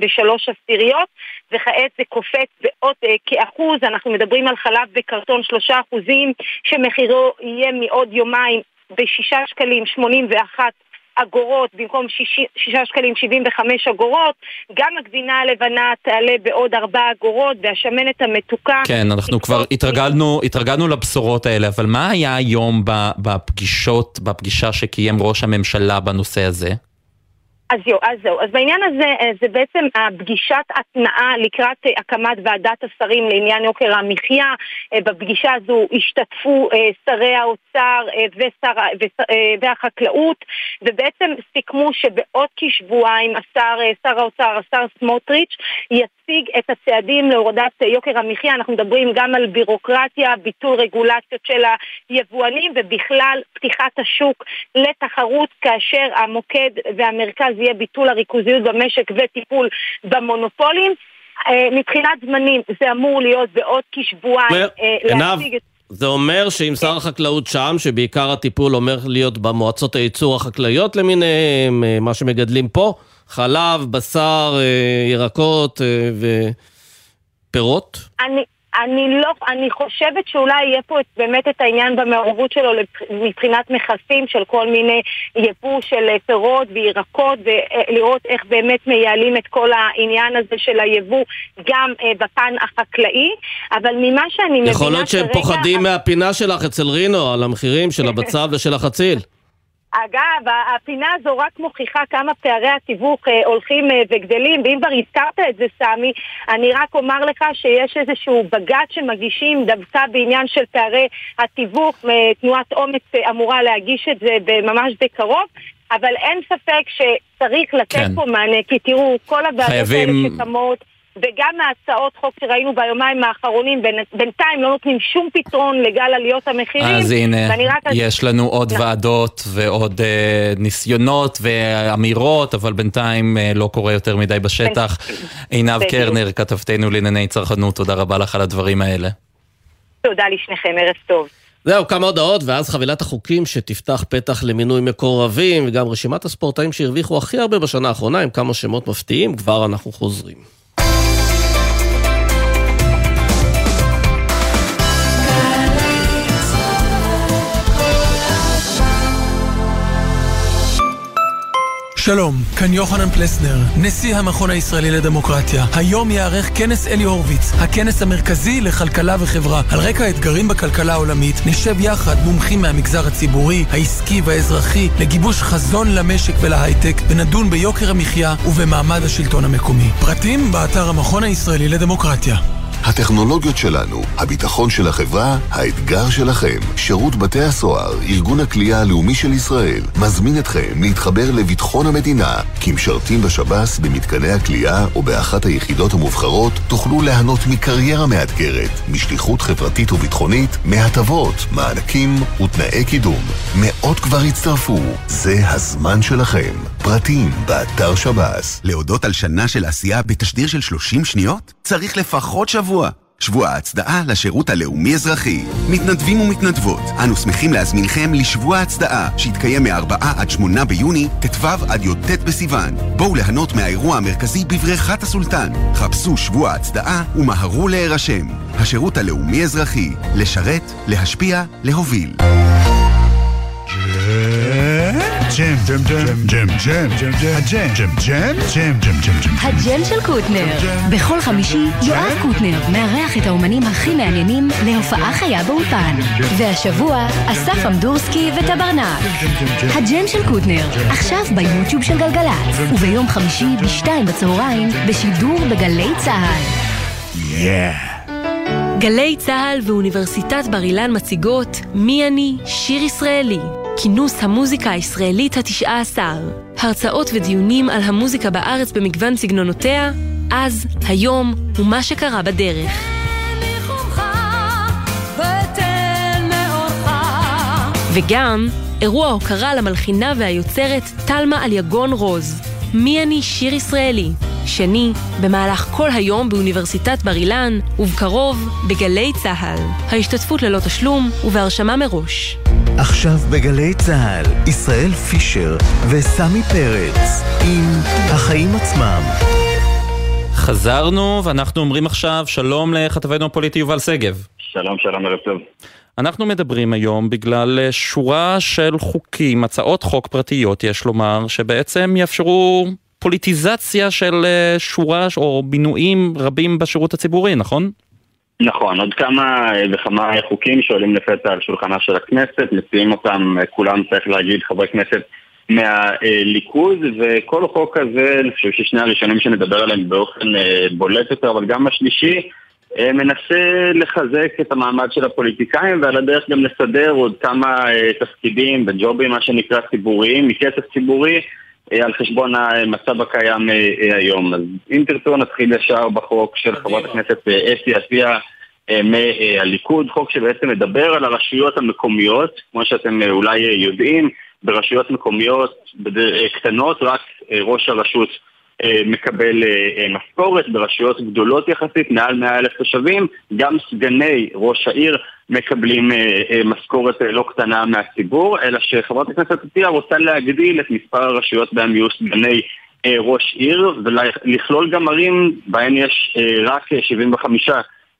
ושלוש עשיריות וכעת זה קופץ בעוד אה, כאחוז, אנחנו מדברים על חלב בקרטון 3% שמחירו יהיה מעוד יומיים בשישה שקלים 81 אגורות במקום שישה שקלים שבעים וחמש אגורות, גם הגבינה הלבנה תעלה בעוד ארבע אגורות, והשמנת המתוקה... כן, אנחנו כבר התרגלנו, התרגלנו לבשורות האלה, אבל מה היה היום בפגישות, בפגישה שקיים ראש הממשלה בנושא הזה? אז זהו, אז זהו. אז בעניין הזה, אה, זה בעצם הפגישת התנעה לקראת אה, הקמת ועדת השרים לעניין יוקר המחיה. אה, בפגישה הזו השתתפו שרי האוצר ושר, והחקלאות, ובעצם סיכמו שבעוד כשבועיים השר, שר האוצר, השר סמוטריץ', יציג את הצעדים להורדת יוקר המחיה. אנחנו מדברים גם על בירוקרטיה, ביטול רגולציות של היבואנים, ובכלל פתיחת השוק לתחרות, כאשר המוקד והמרכז יהיה ביטול הריכוזיות במשק וטיפול במונופולים. אה, מבחינת זמנים זה אמור להיות בעוד כשבועיים אה, להציג את... זה אומר שאם שר החקלאות שם, שבעיקר הטיפול אומר להיות במועצות הייצור החקלאיות למיניהם, אה, מה שמגדלים פה, חלב, בשר, ירקות ופירות? אני, אני לא, אני חושבת שאולי יהיה פה באמת את העניין במעורבות שלו מבחינת מכסים של כל מיני יבוא של אה, פירות וירקות ולראות איך באמת מייעלים את כל העניין הזה של היבוא גם אה, בפן החקלאי, אבל ממה שאני מבינה יכול להיות שהם פוחדים מהפינה שלך אצל רינו על המחירים של הבצל ושל החציל. אגב, הפינה הזו רק מוכיחה כמה פערי התיווך אה, הולכים אה, וגדלים, ואם כבר הזכרת את זה, סמי, אני רק אומר לך שיש איזשהו בג"ץ שמגישים דווקא בעניין של פערי התיווך, אה, תנועת אומץ אמורה להגיש את זה ממש בקרוב. אבל אין ספק שצריך לתת כן. פה מענה, כי תראו, כל חייבים... האלה שקמות, וגם מהצעות חוק שראינו ביומיים האחרונים, בינתיים לא נותנים שום פתרון לגל עליות המחירים. אז הנה, רק... יש לנו עוד לא. ועדות ועוד אה, ניסיונות ואמירות, אבל בינתיים אה, לא קורה יותר מדי בשטח. עינב קרנר, כתבתנו לענייני צרכנות, תודה רבה לך על הדברים האלה. תודה לשניכם, ערב טוב. זהו, כמה הודעות, ואז חבילת החוקים שתפתח פתח למינוי מקורבים, וגם רשימת הספורטאים שהרוויחו הכי הרבה בשנה האחרונה, עם כמה שמות מפתיעים, כבר אנחנו חוזרים. שלום, כאן יוחנן פלסנר, נשיא המכון הישראלי לדמוקרטיה. היום ייערך כנס אלי הורוביץ, הכנס המרכזי לכלכלה וחברה. על רקע האתגרים בכלכלה העולמית, נשב יחד מומחים מהמגזר הציבורי, העסקי והאזרחי, לגיבוש חזון למשק ולהייטק, ונדון ביוקר המחיה ובמעמד השלטון המקומי. פרטים באתר המכון הישראלי לדמוקרטיה. הטכנולוגיות שלנו, הביטחון של החברה, האתגר שלכם. שירות בתי הסוהר, ארגון הכלייה הלאומי של ישראל, מזמין אתכם להתחבר לביטחון המדינה. כמשרתים בשב"ס, במתקני הכלייה או באחת היחידות המובחרות, תוכלו ליהנות מקריירה מאתגרת, משליחות חברתית וביטחונית, מהטבות, מענקים ותנאי קידום. מאות כבר הצטרפו, זה הזמן שלכם. פרטים, באתר שב"ס. להודות על שנה של עשייה בתשדיר של 30 שניות? צריך לפחות שבוע. שבוע ההצדעה לשירות הלאומי-אזרחי. מתנדבים ומתנדבות, אנו שמחים להזמינכם לשבוע ההצדעה, שיתקיים מ-4 עד 8 ביוני, ט"ו עד י"ט בסיוון. בואו ליהנות מהאירוע המרכזי בבריכת הסולטן. חפשו שבוע ההצדעה ומהרו להירשם. השירות הלאומי-אזרחי, לשרת, להשפיע, להוביל. ג'ם, ג'ם, ג'ם, ג'ם, ג'ם, ג'ם, הג'ם, ג'ם, ג'ם, ג'ם, ג'ם, ג'ם, ג'ם. הג'ם של קוטנר. בכל חמישי יואב קוטנר מארח את האומנים הכי מעניינים להופעה חיה באולפן. והשבוע אסף אמדורסקי וטברנק. הג'ם של קוטנר, עכשיו ביוטיוב של גלגלצ. וביום חמישי בשתיים בצהריים בשידור בגלי צה"ל. גלי צה"ל ואוניברסיטת בר אילן מציגות מי אני שיר ישראלי כינוס המוזיקה הישראלית התשעה עשר. הרצאות ודיונים על המוזיקה בארץ במגוון סגנונותיה, אז, היום ומה שקרה בדרך. וגם אירוע הוקרה למלחינה והיוצרת תלמה אליגון רוז. מי אני שיר ישראלי? שני, במהלך כל היום באוניברסיטת בר אילן, ובקרוב בגלי צה"ל. ההשתתפות ללא תשלום ובהרשמה מראש. עכשיו בגלי צה"ל, ישראל פישר וסמי פרץ עם החיים עצמם. חזרנו, ואנחנו אומרים עכשיו שלום לכתבנו הפוליטי יובל שגב. שלום, שלום, ערב טוב. אנחנו מדברים היום בגלל שורה של חוקים, הצעות חוק פרטיות, יש לומר, שבעצם יאפשרו פוליטיזציה של אה, שורה או מינויים רבים בשירות הציבורי, נכון? נכון, עוד כמה אה, וכמה חוקים שעולים לפתע על שולחנה של הכנסת, מציעים אותם אה, כולם, צריך להגיד, חברי כנסת מהליכוד, וכל חוק כזה, אני חושב ששני הראשונים שנדבר עליהם באופן אה, בולט יותר, אבל גם השלישי, מנסה לחזק את המעמד של הפוליטיקאים ועל הדרך גם לסדר עוד כמה תפקידים וג'ובים, מה שנקרא ציבוריים, מכסף ציבורי, על חשבון המצב הקיים אה, אה, היום. אז אם תרצו נתחיל ישר בחוק של חברת הכנסת אה, אסי עשייה אה, מהליכוד, חוק שבעצם מדבר על הרשויות המקומיות, כמו שאתם אה, אולי אה, יודעים, ברשויות מקומיות אה, קטנות רק אה, ראש הרשות אה, מקבל אה, אה, משכורת, ברשויות גדולות יחסית, מעל 100 אלף תושבים, גם סגני ראש העיר מקבלים אה, אה, משכורת אה, לא קטנה מהציבור, אלא שחברת הכנסת עטיה רוצה להגדיל את מספר הרשויות בהן יהיו סגני אה, ראש עיר, ולכלול גם ערים בהן יש אה, רק אה, 75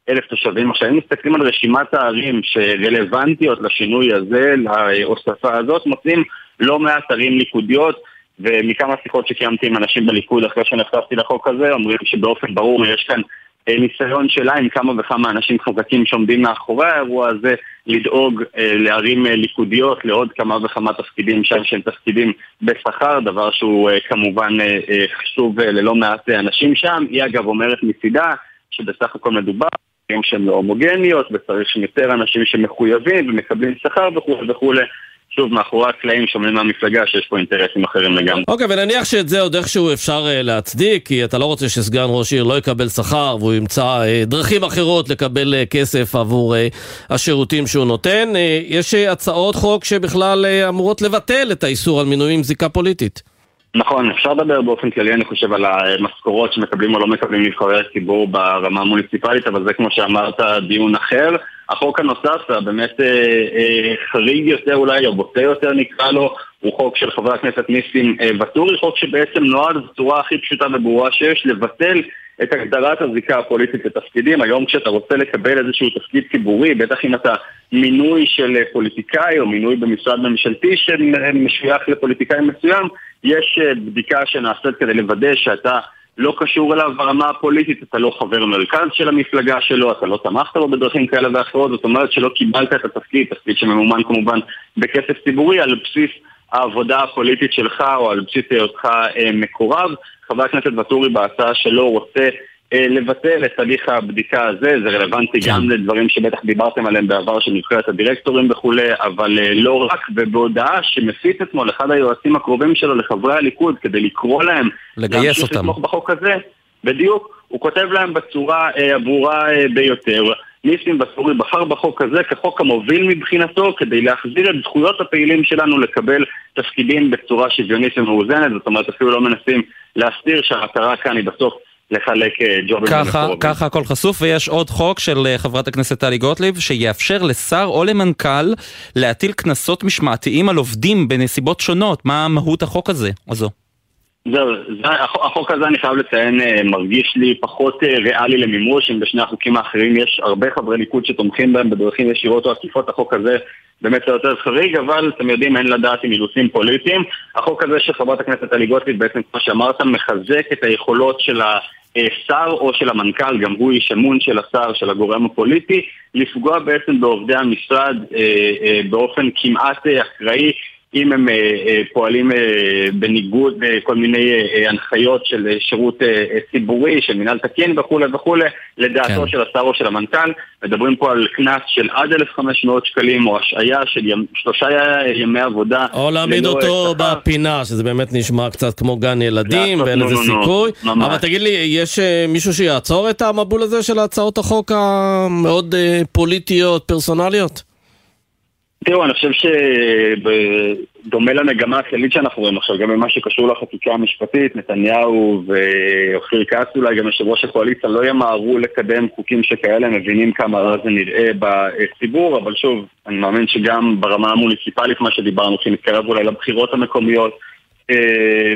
אלף תושבים. עכשיו, אם מסתכלים על רשימת הערים שרלוונטיות לשינוי הזה, להוספה הזאת, מוצאים לא מעט ערים ליכודיות, ומכמה שיחות שקיימתי עם אנשים בליכוד אחרי שנחשפתי לחוק הזה, אומרים שבאופן ברור יש כאן אה, ניסיון שלה עם כמה וכמה אנשים חזקים שעומדים מאחורי האירוע הזה, לדאוג אה, לערים אה, ליכודיות, לעוד כמה וכמה תפקידים שם שהם תפקידים בשכר, דבר שהוא כמובן חשוב ללא מעט אנשים שם. היא אגב אומרת מצידה שבסך הכל מדובר בערים שהן לא הומוגניות וצריך יותר אנשים שמחויבים ומקבלים שכר וכולי וכולי. שוב, מאחורי הקלעים שומעים מהמפלגה שיש פה אינטרסים אחרים לגמרי. אוקיי, ונניח שאת זה עוד איכשהו אפשר אה, להצדיק, כי אתה לא רוצה שסגן ראש עיר לא יקבל שכר והוא ימצא אה, דרכים אחרות לקבל אה, כסף עבור אה, השירותים שהוא נותן. אה, יש אה, הצעות חוק שבכלל אה, אמורות לבטל את האיסור על מינויים זיקה פוליטית. נכון, אפשר לדבר באופן כללי, אני חושב, על המשכורות שמקבלים או לא מקבלים נבחרי הציבור ברמה המוניציפלית, אבל זה כמו שאמרת, דיון אחר. החוק הנוסף, הבאמת אה, אה, חריג יותר אולי, או בוטה יותר נקרא לו, הוא חוק של חבר הכנסת ניסים אה, ואטורי, חוק שבעצם נועד בצורה הכי פשוטה וברורה שיש, לבטל את הגדרת הזיקה הפוליטית לתפקידים. היום כשאתה רוצה לקבל איזשהו תפקיד ציבורי, בטח אם אתה מינוי של פוליטיקאי או מינוי במשרד ממשלתי שמשוייך לפוליטיקאי מסוים, יש אה, בדיקה שנעשית כדי לוודא שאתה לא קשור אליו ברמה הפוליטית, אתה לא חבר מרכז של המפלגה שלו, אתה לא תמכת בו בדרכים כאלה ואחרות, זאת אומרת שלא קיבלת את התפקיד, תפקיד שממומן כמובן בכסף ציבורי, על בסיס העבודה הפוליטית שלך או על בסיס היותך אה, מקורב. חבר הכנסת ואטורי בהצעה שלו רוצה אה, לבטל את הליך הבדיקה הזה, זה רלוונטי גם לדברים שבטח דיברתם עליהם בעבר של נבחרת הדירקטורים וכולי, אבל אה, לא רק, ובהודעה שמפיץ אתמול אחד היועצים הקרובים שלו לחברי הליכוד כדי לקרוא להם לגייס אותם. לתמוך בחוק הזה, בדיוק, הוא כותב להם בצורה הברורה ביותר. ניסים ואטורי בחר בחוק הזה כחוק המוביל מבחינתו כדי להחזיר את זכויות הפעילים שלנו לקבל תפקידים בצורה שוויונית ומאוזנת, זאת אומרת אפילו לא מנסים להסתיר שהמטרה כאן היא בסוף לחלק אה, ג'ובים ככה. ככה הכל חשוף, ויש עוד חוק של אה, חברת הכנסת טלי גוטליב, שיאפשר לשר או למנכ"ל להטיל קנסות משמעתיים על עובדים בנסיבות שונות. מה מהות החוק הזה? הזו. זהו, זה, החוק, הזה אני חייב לציין אה, מרגיש לי פחות אה, ריאלי למימוש, אם בשני החוקים האחרים יש הרבה חברי ליכוד שתומכים בהם בדרכים ישירות או עקיפות, החוק הזה באמת זה יותר חריג, אבל אתם יודעים, אין לדעת עם אילוצים פוליטיים. החוק הזה של חברת הכנסת טלי גוטליב בעצם, כמו שאמרת, מחזק את היכולות של השר או של המנכ"ל, גם הוא איש אמון של השר, של הגורם הפוליטי, לפגוע בעצם בעובדי המשרד אה, אה, באופן כמעט אה, אקראי. אם הם אה, אה, פועלים אה, בניגוד לכל מיני הנחיות של שירות ציבורי, של מינהל תקין וכולי וכולי, לדעתו כן. של השר או של המנכ"ל, מדברים פה על קנס של עד 1,500 שקלים או השעיה של ימ, שלושה ימי עבודה. או להעמיד אותו שכר. בפינה, שזה באמת נשמע קצת כמו גן ילדים, ואין לזה נו, נו, נו, סיכוי. ממש. אבל תגיד לי, יש מישהו שיעצור את המבול הזה של הצעות החוק המאוד פוליטיות, פרסונליות? תראו, אני חושב שדומה למגמה הכללית שאנחנו רואים עכשיו, גם במה שקשור לחקיקה המשפטית, נתניהו ואופיר כץ אולי, גם יושב ראש הקואליציה, לא ימהרו לקדם חוקים שכאלה, מבינים כמה רע זה נראה בציבור, אבל שוב, אני מאמין שגם ברמה המוניציפלית, מה שדיברנו, שנתקרב אולי לבחירות המקומיות,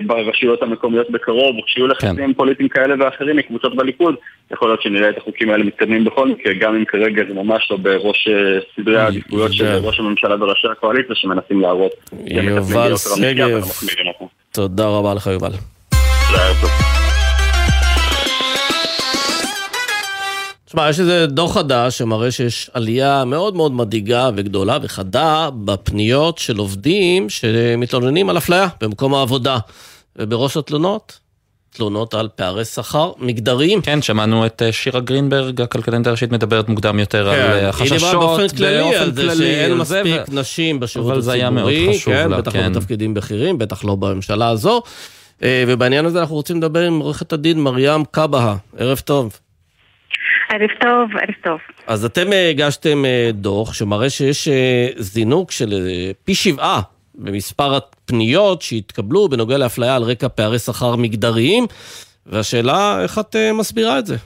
ברשויות המקומיות בקרוב, וכשיהיו לחצים פוליטיים כאלה ואחרים מקבוצות בליכוד, יכול להיות שנראה את החוקים האלה מתקדמים בכל מקרה, גם אם כרגע זה ממש לא בראש אה, סדרי העדיפויות של ראש הממשלה וראשי הקואליציה שמנסים להראות. יובל שגב. תודה רבה לך יובל. תשמע, יש איזה דוח חדש שמראה שיש עלייה מאוד מאוד מדאיגה וגדולה וחדה בפניות של עובדים שמתלוננים על אפליה במקום העבודה. ובראש התלונות, תלונות על פערי שכר מגדריים. כן, שמענו את אה, שירה גרינברג, הכלכלנית הראשית, מדברת מוקדם יותר כן, על אה, היא החששות. דיברה באופן כללי על זה שאין מספיק ו- נשים בשירות אבל זה היה מאוד הציבורי, חשוב כן, לה, בטח כן. לא בתפקידים בכירים, בטח לא בממשלה הזו. אה, ובעניין הזה אנחנו רוצים לדבר עם עורכת הדין מרים קבהה. ערב טוב. ערב טוב, ערב טוב. אז אתם אה, הגשתם אה, דוח שמראה שיש אה, זינוק של פי שבעה במספר הפניות שהתקבלו בנוגע לאפליה על רקע פערי שכר מגדריים, והשאלה, איך את מסבירה את זה?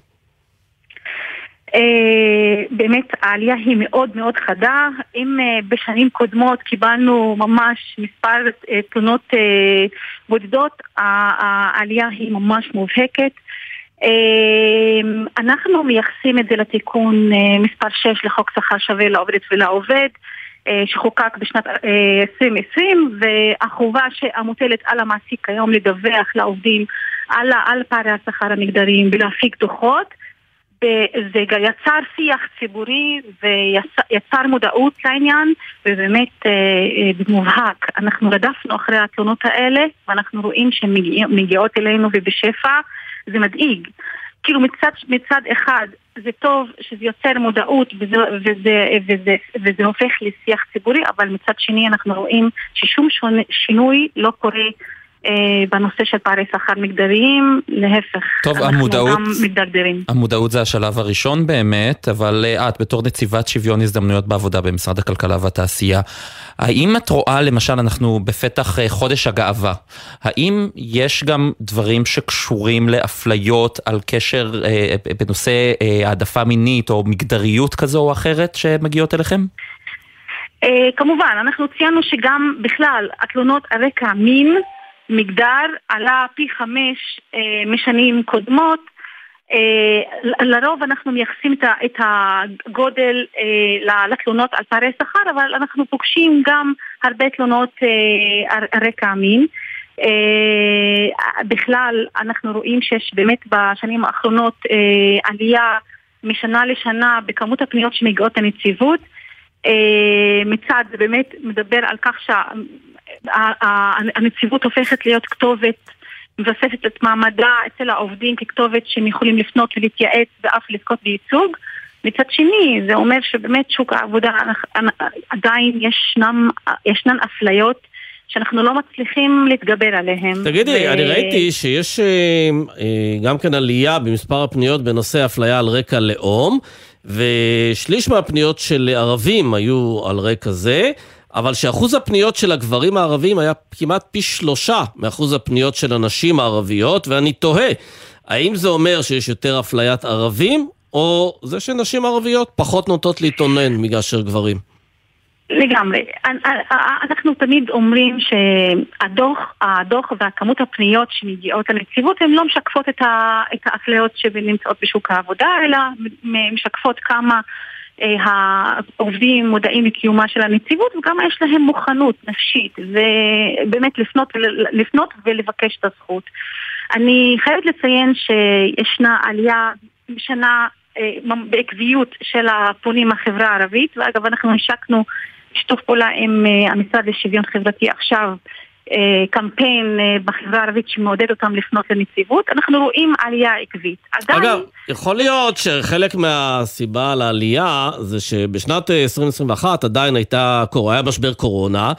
באמת העלייה היא מאוד מאוד חדה. אם בשנים קודמות קיבלנו ממש מספר תלונות בודדות, העלייה היא ממש מובהקת. אה, אנחנו מייחסים את זה לתיקון אה, מספר 6 לחוק שכר שווה לעובדת ולעובד. אה, שחוקק בשנת אה, 2020 והחובה המוטלת על המעסיק כיום לדווח לעובדים על, על פערי השכר המגדריים ולהפיק דוחות גם יצר שיח ציבורי ויצר מודעות לעניין ובאמת אה, אה, במובהק אנחנו רדפנו אחרי התלונות האלה ואנחנו רואים שהן מגיע, מגיעות אלינו ובשפע זה מדאיג. כאילו מצד, מצד אחד זה טוב שזה יוצר מודעות וזה, וזה, וזה, וזה הופך לשיח ציבורי אבל מצד שני אנחנו רואים ששום שונה, שינוי לא קורה בנושא של פערי שכר מגדריים, להפך, טוב, אנחנו המודעות- גם מתדרדרים. המודעות זה השלב הראשון באמת, אבל אה, את בתור נציבת שוויון הזדמנויות בעבודה במשרד הכלכלה והתעשייה, האם את רואה, למשל, אנחנו בפתח אה, חודש הגאווה, האם יש גם דברים שקשורים לאפליות על קשר אה, בנושא אה, העדפה מינית או מגדריות כזו או אחרת שמגיעות אליכם? אה, כמובן, אנחנו ציינו שגם בכלל התלונות על רקע מין, מגדר, עלה פי חמש אה, משנים קודמות. אה, לרוב אנחנו מייחסים את, הגודל אה, לתלונות על פערי שכר, אבל אנחנו פוגשים גם הרבה תלונות על, רקע מין. אה, בכלל, אנחנו רואים שיש באמת בשנים האחרונות עלייה משנה לשנה בכמות הפניות שמגיעות לנציבות. מצד זה באמת מדבר על כך שהנציבות הופכת להיות כתובת, מבססת את מעמדה אצל העובדים ככתובת שהם יכולים לפנות ולהתייעץ ואף לזכות בייצוג. מצד שני, זה אומר שבאמת שוק העבודה עדיין ישנם, ישנן אפליות שאנחנו לא מצליחים להתגבר עליהן. תגידי, ו- אני ראיתי שיש אה, אה, גם כן עלייה במספר הפניות בנושא אפליה על רקע לאום, ושליש מהפניות של ערבים היו על רקע זה, אבל שאחוז הפניות של הגברים הערבים היה כמעט פי שלושה מאחוז הפניות של הנשים הערביות, ואני תוהה, האם זה אומר שיש יותר אפליית ערבים, או זה שנשים ערביות פחות נוטות להתאונן מאשר גברים? לגמרי. אנחנו תמיד אומרים שהדוח הדוח והכמות הפניות שמגיעות לנציבות הן לא משקפות את, האפליות שנמצאות בשוק העבודה, אלא משקפות כמה אה, העובדים מודעים לקיומה של הנציבות וגם יש להם מוכנות נפשית ובאמת לפנות, לפנות ולבקש את הזכות. אני חייבת לציין שישנה עלייה בשנה אה, בעקביות של הפונים מהחברה הערבית ואגב אנחנו השקנו שיתוף פעולה עם uh, המשרד לשוויון חברתי עכשיו קמפיין uh, בחברה הערבית שמעודד אותם לפנות לנציבות, אנחנו רואים עלייה עקבית. עדיין... אגב, יכול להיות שחלק מהסיבה לעלייה זה שבשנת 2021 עדיין הייתה, היה משבר קורונה,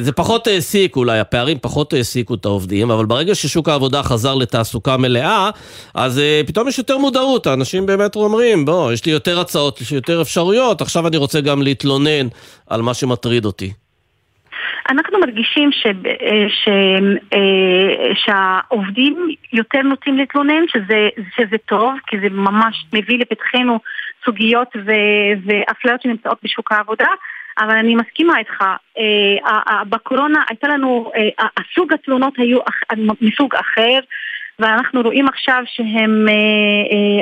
זה פחות העסיק אולי, הפערים פחות העסיקו את העובדים, אבל ברגע ששוק העבודה חזר לתעסוקה מלאה, אז פתאום יש יותר מודעות, האנשים באמת אומרים, בוא, יש לי יותר הצעות, יש לי יותר אפשרויות, עכשיו אני רוצה גם להתלונן על מה שמטריד אותי. אנחנו מרגישים ש, ש, שהעובדים יותר נוטים להתלונן, שזה, שזה טוב, כי זה ממש מביא לפתחנו סוגיות ו, ואפליות שנמצאות בשוק העבודה. אבל אני מסכימה איתך, בקורונה הייתה לנו, הסוג התלונות היו מסוג אחר, ואנחנו רואים עכשיו שהם,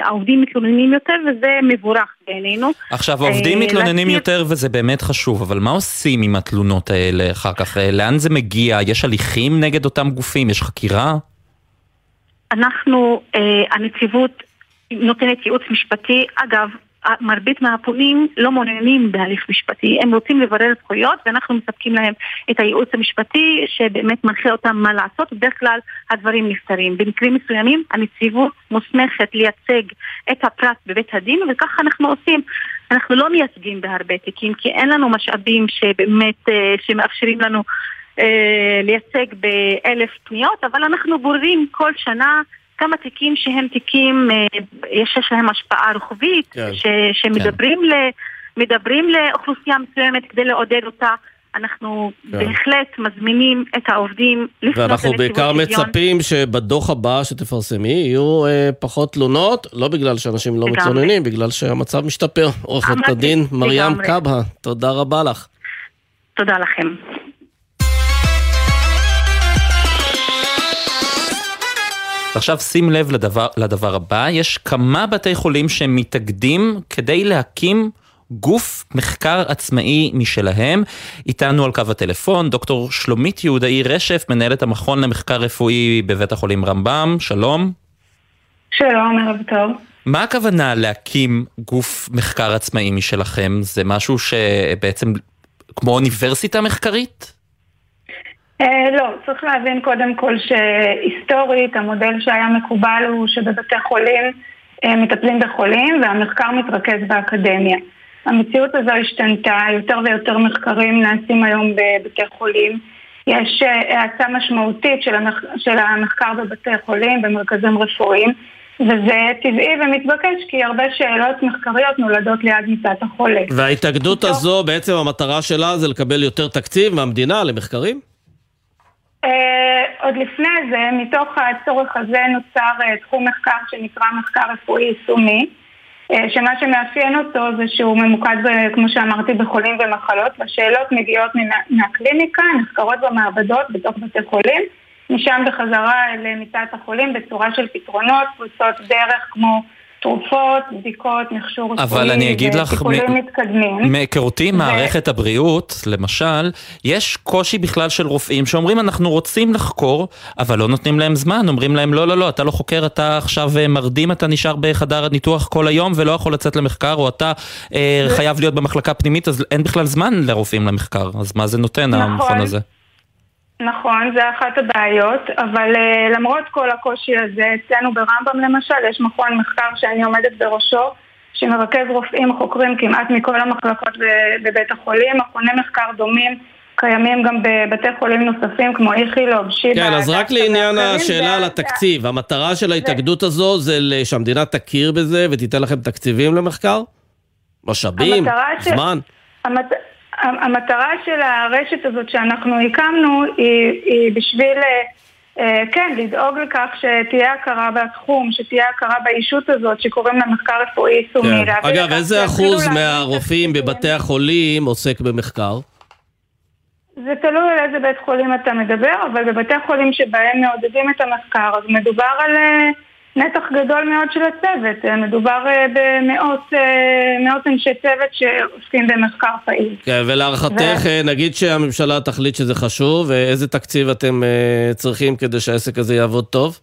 העובדים מתלוננים יותר וזה מבורך בעינינו. עכשיו, העובדים מתלוננים יותר וזה באמת חשוב, אבל מה עושים עם התלונות האלה אחר כך? לאן זה מגיע? יש הליכים נגד אותם גופים? יש חקירה? אנחנו, הנציבות נותנת ייעוץ משפטי. אגב, מרבית מהפונים לא מעוניינים בהליך משפטי, הם רוצים לברר זכויות ואנחנו מספקים להם את הייעוץ המשפטי שבאמת מנחה אותם מה לעשות, בדרך כלל הדברים נפתרים. במקרים מסוימים הנציבות מוסמכת לייצג את הפרט בבית הדין וככה אנחנו עושים. אנחנו לא מייצגים בהרבה תיקים כי אין לנו משאבים שבאמת, אה, שמאפשרים לנו אה, לייצג באלף פניות, אבל אנחנו בוררים כל שנה כמה תיקים שהם תיקים, אה, יש להם השפעה רוחבית, כן. ש, שמדברים ל, מדברים לאוכלוסייה מסוימת כדי לעודד אותה. אנחנו כן. בהחלט מזמינים את העובדים לפנות ואנחנו לנציבות בעיקר שוויון. מצפים שבדוח הבא שתפרסמי יהיו אה, פחות תלונות, לא בגלל שאנשים לא. מתלוננים, בגלל שהמצב משתפר. עורכת הדין מרים. קבהה, תודה רבה לך. תודה לכם. עכשיו שים לב לדבר, לדבר הבא, יש כמה בתי חולים שמתאגדים כדי להקים גוף מחקר עצמאי משלהם. איתנו על קו הטלפון דוקטור שלומית יהודאי רשף, מנהלת המכון למחקר רפואי בבית החולים רמב"ם, שלום. שלום, ערב טוב. מה הכוונה להקים גוף מחקר עצמאי משלכם? זה משהו שבעצם כמו אוניברסיטה מחקרית? אה, לא, צריך להבין קודם כל שהיסטורית המודל שהיה מקובל הוא שבבתי חולים אה, מטפלים בחולים והמחקר מתרכז באקדמיה. המציאות הזו השתנתה, יותר ויותר מחקרים נעשים היום בבתי חולים. יש אה, האצה משמעותית של, המח... של המחקר בבתי חולים, במרכזים רפואיים, וזה טבעי ומתבקש כי הרבה שאלות מחקריות נולדות ליד מיטת החולה. וההתאגדות הזו, בעצם המטרה שלה זה לקבל יותר תקציב מהמדינה למחקרים? אה, עוד לפני זה, מתוך הצורך הזה נוצר אה, תחום מחקר שנקרא מחקר רפואי יישומי, אה, שמה שמאפיין אותו זה שהוא ממוקד, ב- כמו שאמרתי, בחולים ומחלות, והשאלות מגיעות מהקליניקה, נחקרות במעבדות בתוך בתי חולים, משם בחזרה אל מיטת החולים בצורה של פתרונות, פריצות דרך כמו תרופות, בדיקות, מכשור רפואי אבל אני אגיד לך, וטיפולים מ- מתקדמים. מהיכרותי עם מערכת הבריאות, למשל, יש קושי בכלל של רופאים שאומרים אנחנו רוצים לחקור, אבל לא נותנים להם זמן, אומרים להם לא, לא, לא, אתה לא חוקר, אתה עכשיו אה, מרדים, אתה נשאר בחדר הניתוח כל היום ולא יכול לצאת למחקר, או אתה אה, חייב להיות במחלקה פנימית, אז אין בכלל זמן לרופאים למחקר, אז מה זה נותן נכון. המכון הזה? נכון, זה אחת הבעיות, אבל uh, למרות כל הקושי הזה, אצלנו ברמב"ם למשל, יש מכון מחקר שאני עומדת בראשו, שמרכז רופאים חוקרים כמעט מכל המחלקות בבית החולים, מכוני מחקר דומים קיימים גם בבתי חולים נוספים כמו איכילוב, שיבא, כן, אז רק לעניין השאלה על התקציב, המטרה של ההתאגדות הזו זה שהמדינה תכיר בזה ותיתן לכם תקציבים למחקר? משאבים? זמן? המת... המטרה של הרשת הזאת שאנחנו הקמנו היא, היא בשביל, אה, אה, כן, לדאוג לכך שתהיה הכרה בתחום, שתהיה הכרה באישות הזאת שקוראים לה מחקר רפואי יישומי. כן. אגב, איזה אחוז מהרופאים בבתי החולים עוסק במחקר? זה תלוי על איזה בית חולים אתה מדבר, אבל בבתי חולים שבהם מעודדים את המחקר, אז מדובר על אה, נתח גדול מאוד של הצוות. אה, מדובר אה, במאות אה, מאות אנשי צוות שעוסקים במחקר פעיל. כן, ולהערכתך, אה, נגיד שהממשלה תחליט שזה חשוב, ואיזה תקציב אתם צריכים כדי שהעסק הזה יעבוד טוב?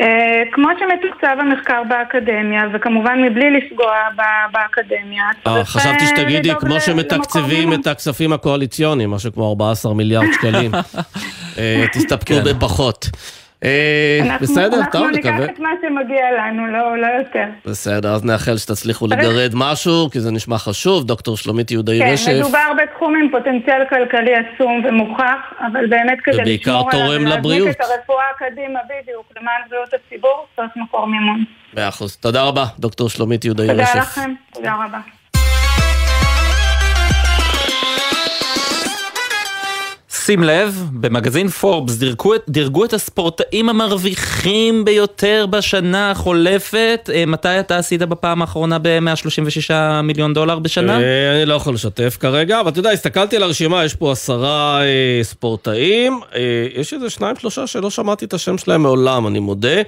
אה, כמו שמתוקצב המחקר באקדמיה, וכמובן מבלי לפגוע באקדמיה, אה, חשבתי שתגידי, כמו שמתקצבים את הכספים הקואליציוניים, משהו כמו 14 מיליארד שקלים. תסתפקו כן. בפחות. אה, בסדר, טוב, אנחנו ניקח נקווה. את מה שמגיע לנו, לא לא יותר. בסדר, אז נאחל שתצליחו לגרד משהו, כי זה נשמע חשוב. דוקטור שלומית יהודאי כן, רשף, מדובר בתחום עם פוטנציאל כלכלי עצום ומוכח, אבל באמת כדי לשמור עליו ולהזניק לבריאות. את הרפואה קדימה בדיוק, למען בריאות הציבור, צריך מקור מימון. מאה אחוז. תודה רבה, דוקטור שלומית יהודאי תודה רשף. לכם, תודה רבה. שים לב, במגזין פורבס דירגו, דירגו את הספורטאים המרוויחים ביותר בשנה החולפת. אה, מתי אתה עשית בפעם האחרונה ב-136 מיליון דולר בשנה? אה, אני לא יכול לשתף כרגע, אבל אתה יודע, הסתכלתי על הרשימה, יש פה עשרה אה, ספורטאים, יש איזה שניים, שלושה שלא שמעתי את השם שלהם מעולם, אני מודה.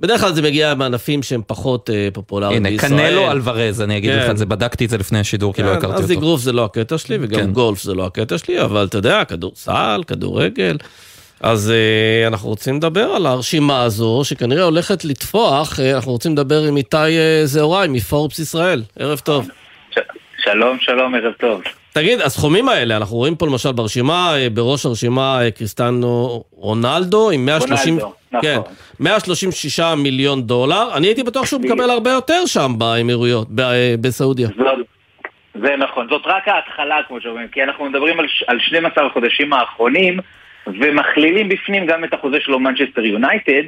בדרך כלל זה מגיע מענפים שהם פחות אה, פופולריים הנה, בישראל. קנלו אלוורז, אני אגיד כן. לך את זה, בדקתי את זה לפני השידור, כי לא כן, הכרתי אז אותו. אגרוף זה לא הקטע שלי, וגם כן. גולף זה לא הקטע שלי, אבל אתה יודע, כדורסל, כדורגל, אז uh, אנחנו רוצים לדבר על הרשימה הזו, שכנראה הולכת לטפוח. Uh, אנחנו רוצים לדבר עם איתי uh, זהוראי מפורבס ישראל. ערב טוב. שלום, שלום, ערב טוב. תגיד, הסכומים האלה, אנחנו רואים פה למשל ברשימה, בראש הרשימה קריסטנו רונלדו עם 130... רונלדו, נכון. כן, 136 מיליון דולר. אני הייתי בטוח שהוא מקבל הרבה יותר שם באמירויות, ב- בסעודיה. זאת, זה נכון, זאת רק ההתחלה כמו שאומרים, כי אנחנו מדברים על, על 12 החודשים האחרונים ומכלילים בפנים גם את החוזה שלו מנצ'סטר יונייטד.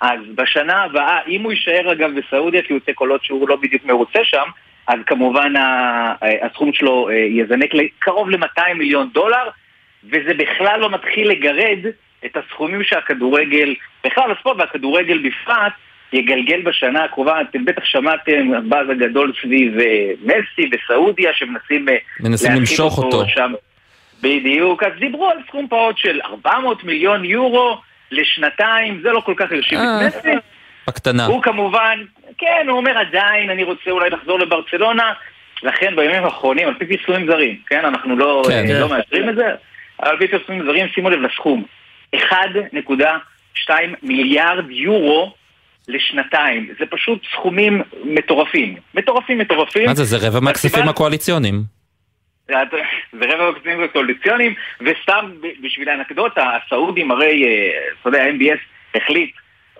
אז בשנה הבאה, אם הוא יישאר אגב בסעודיה כי הוא יוצא קולות שהוא לא בדיוק מרוצה שם אז כמובן ה- הסכום שלו אה, יזנק לקרוב ל-200 מיליון דולר וזה בכלל לא מתחיל לגרד את הסכומים שהכדורגל, בכלל הספורט והכדורגל בפרט יגלגל בשנה הקרובה, אתם בטח שמעתם, הבאז הגדול סביב אה, מסי וסעודיה שמנסים אה, מנסים למשוך אותו. שם. בדיוק, אז דיברו על סכום פעוט של 400 מיליון יורו לשנתיים, זה לא כל כך הרשים אה. את מסי. בקטנה. הוא כמובן, כן, הוא אומר עדיין, אני רוצה אולי לחזור לברצלונה, לכן בימים האחרונים, על פי פרסומים זרים, כן, אנחנו לא, כן, אה, כן. לא מאשרים את זה, אבל על פי פרסומים זרים, שימו לב לסכום, 1.2 מיליארד יורו לשנתיים, זה פשוט סכומים מטורפים, מטורפים מטורפים. מה זה, זה רבע מהכספים הקואליציוניים. זה רבע מהכספים הקואליציוניים, וסתם בשביל האנקדוטה, הסעודים הרי, אה, אתה יודע, ה-MBS החליט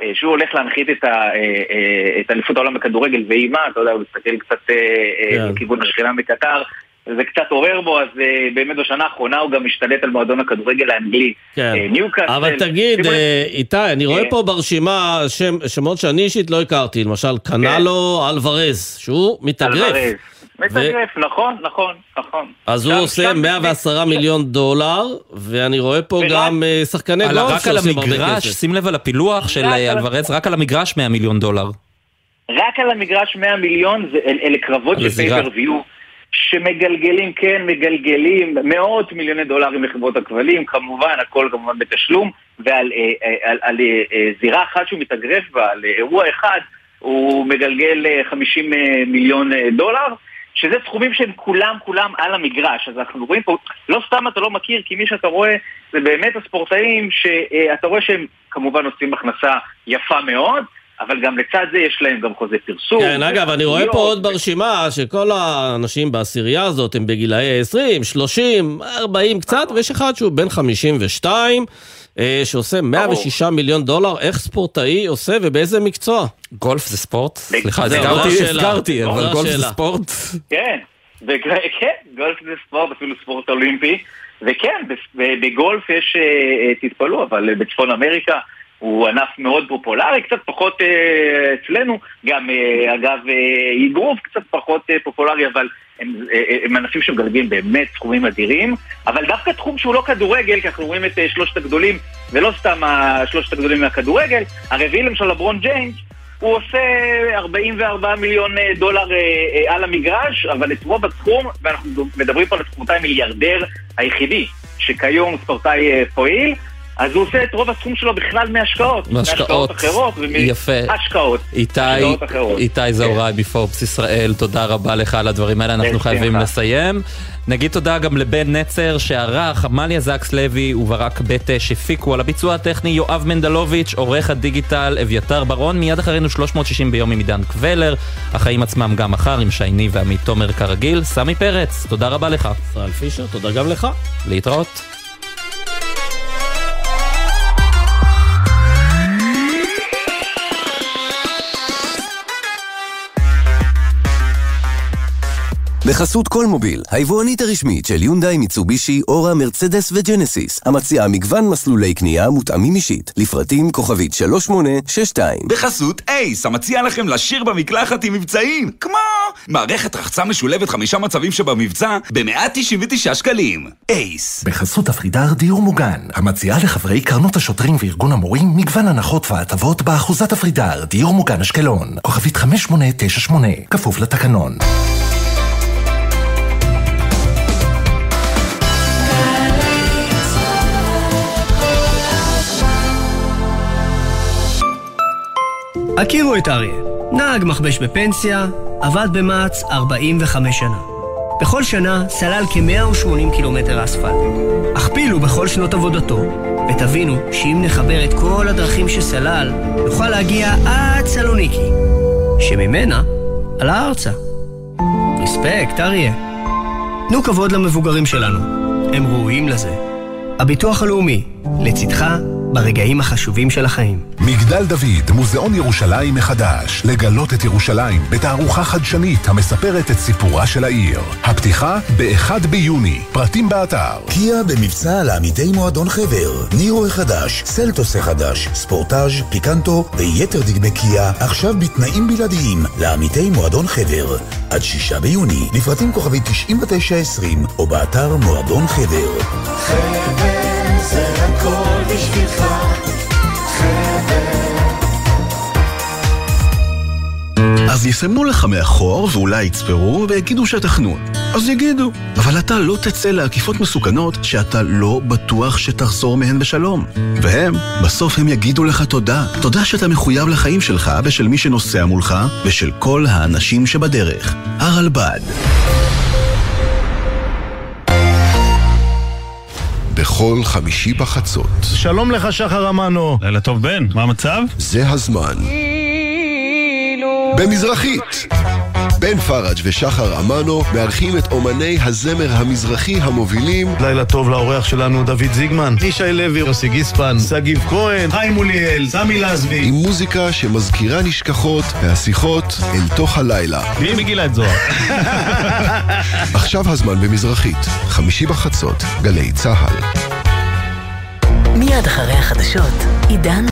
אה, שהוא הולך להנחית את אה, אליפות העולם בכדורגל ואימה, אתה יודע, הוא מסתכל קצת כן. לכיוון השכנה בקטר, זה קצת עורר בו, אז אה, באמת בשנה האחרונה הוא גם השתלט על מועדון הכדורגל האנגלי, כן. אה, ניוקאסל. אבל תגיד, שימו אה, איתי, אני רואה כן. פה ברשימה שם, שמות שאני אישית לא הכרתי, למשל קנלו אלוורז, שהוא מתאגרף. אלוורז. מתאגרף, נכון, נכון, נכון. אז הוא שם- עושה שם- 110 מיליון דולר, ואני רואה פה ורק- גם שחקני על- גולף רק על שעושים הרבה המגרש, כסף. שים לב על הפילוח של רק על- אלוורז, רק על המגרש 100 מיליון דולר. רק על המגרש 100 מיליון, זה, אל- אלה קרבות על של הזירה. שמגלגלים, כן, מגלגלים מאות מיליוני דולרים לחברות הכבלים, כמובן, הכל כמובן בתשלום, ועל אה, אה, על, על, אה, אה, זירה אחת שהוא מתאגרף בה, על אירוע אחד, הוא מגלגל אה, 50 אה, מיליון אה, דולר. שזה סכומים שהם כולם כולם על המגרש, אז אנחנו רואים פה, לא סתם אתה לא מכיר, כי מי שאתה רואה זה באמת הספורטאים שאתה רואה שהם כמובן עושים הכנסה יפה מאוד, אבל גם לצד זה יש להם גם חוזה פרסום. כן, אגב, אני רואה פה. עוד ברשימה שכל האנשים בעשירייה הזאת הם בגילאי 20, 30, 40 קצת, ויש אחד שהוא בן 52, אה, שעושה 106 מיליון דולר. איך ספורטאי עושה ובאיזה מקצוע? גולף זה ספורט? סליחה, הזכרתי, זו השאלה. הזכרתי, אבל גולף זה. ספורט? כן, כן, גולף זה ספורט, אפילו ספורט אולימפי, וכן, בגולף יש, אה, אה, תתפלאו, אבל בצפון אמריקה הוא ענף מאוד פופולרי, קצת פחות אה, אצלנו, גם אה, אגב אה, אגרוף קצת פחות אה, פופולרי, אבל הם, אה, אה, הם ענפים שמגלגלים באמת סכומים אדירים, אבל דווקא תחום שהוא לא כדורגל, כי אנחנו רואים את אה, שלושת הגדולים, ולא סתם השלושת הגדולים מהכדורגל, הרביעי למשל לברון ג'יינס, הוא עושה 44 מיליון אה, דולר אה, אה, על המגרש, אבל את רוב התחום, ואנחנו מדברים פה על הספורטאי המיליארדר היחידי, שכיום ספורטאי אה, פועיל, אז הוא עושה את רוב הסכום שלו בכלל מהשקעות. מהשקעות. אחרות. יפה. השקעות. איתי. איתי זהוראי מפורבס ישראל, תודה רבה לך על הדברים האלה, אנחנו. חייבים לסיים. נגיד תודה גם לבן נצר שערך, עמליה זקס לוי וברק בטש הפיקו על הביצוע הטכני יואב מנדלוביץ', עורך הדיגיטל אביתר ברון, מיד אחרינו 360 ביום עם עידן קבלר, החיים עצמם גם מחר עם שייני ועמית תומר כרגיל, סמי פרץ, תודה רבה לך. ישראל פישר, תודה גם לך. להתראות. בחסות כל מוביל, היבואנית הרשמית של יונדאי, מיצובישי, אורה, מרצדס וג'נסיס, המציעה מגוון מסלולי קנייה מותאמים אישית, לפרטים כוכבית 3862. בחסות אייס, המציע לכם לשיר במקלחת עם מבצעים, כמו מערכת רחצה משולבת חמישה מצבים שבמבצע ב-199 שקלים. אייס. בחסות אפרידר דיור מוגן, המציעה לחברי קרנות השוטרים וארגון המורים מגוון הנחות והטבות באחוזת אפרידר, דיור מוגן אשקלון, כוכבית 5898, כפוף לתקנון. הכירו את אריה, נהג מכבש בפנסיה, עבד במע"צ 45 שנה. בכל שנה סלל כ-180 קילומטר אספלט. הכפילו בכל שנות עבודתו, ותבינו שאם נחבר את כל הדרכים שסלל, נוכל להגיע עד סלוניקי, שממנה עלה ארצה. רספקט, אריה. תנו כבוד למבוגרים שלנו, הם ראויים לזה. הביטוח הלאומי, לצדך ברגעים החשובים של החיים. מגדל דוד, מוזיאון ירושלים מחדש. לגלות את ירושלים בתערוכה חדשנית המספרת את סיפורה של העיר. הפתיחה ב-1 ביוני. פרטים באתר. קיה במבצע לעמיתי מועדון חבר. נירו החדש, סלטוס החדש, ספורטאז', פיקנטו ויתר דגמי קיה עכשיו בתנאים בלעדיים לעמיתי מועדון חבר. עד שישה ביוני, לפרטים כוכבי 9920 או באתר מועדון חבר. חבר אז יסמנו לך מאחור ואולי יצפרו ויגידו שתחנות. אז יגידו. אבל אתה לא תצא לעקיפות מסוכנות שאתה לא בטוח שתחזור מהן בשלום. והם, בסוף הם יגידו לך תודה. תודה שאתה מחויב לחיים שלך ושל מי שנוסע מולך ושל כל האנשים שבדרך. הרלב"ד. בכל חמישי בחצות. שלום לך, שחר אמנו. לילה טוב, בן. מה המצב? זה הזמן. במזרחית. בן פראג' ושחר אמנו מארחים את אומני הזמר המזרחי המובילים לילה טוב לאורח שלנו דוד זיגמן, ישי לוי, יוסי גיספן, שגיב כהן, חיים מוליאל, סמי לזבי עם מוזיקה שמזכירה נשכחות והשיחות אל תוך הלילה. מי מגילה את זוהר? עכשיו הזמן במזרחית, חמישי בחצות, גלי צה"ל. מיד אחרי החדשות, עידן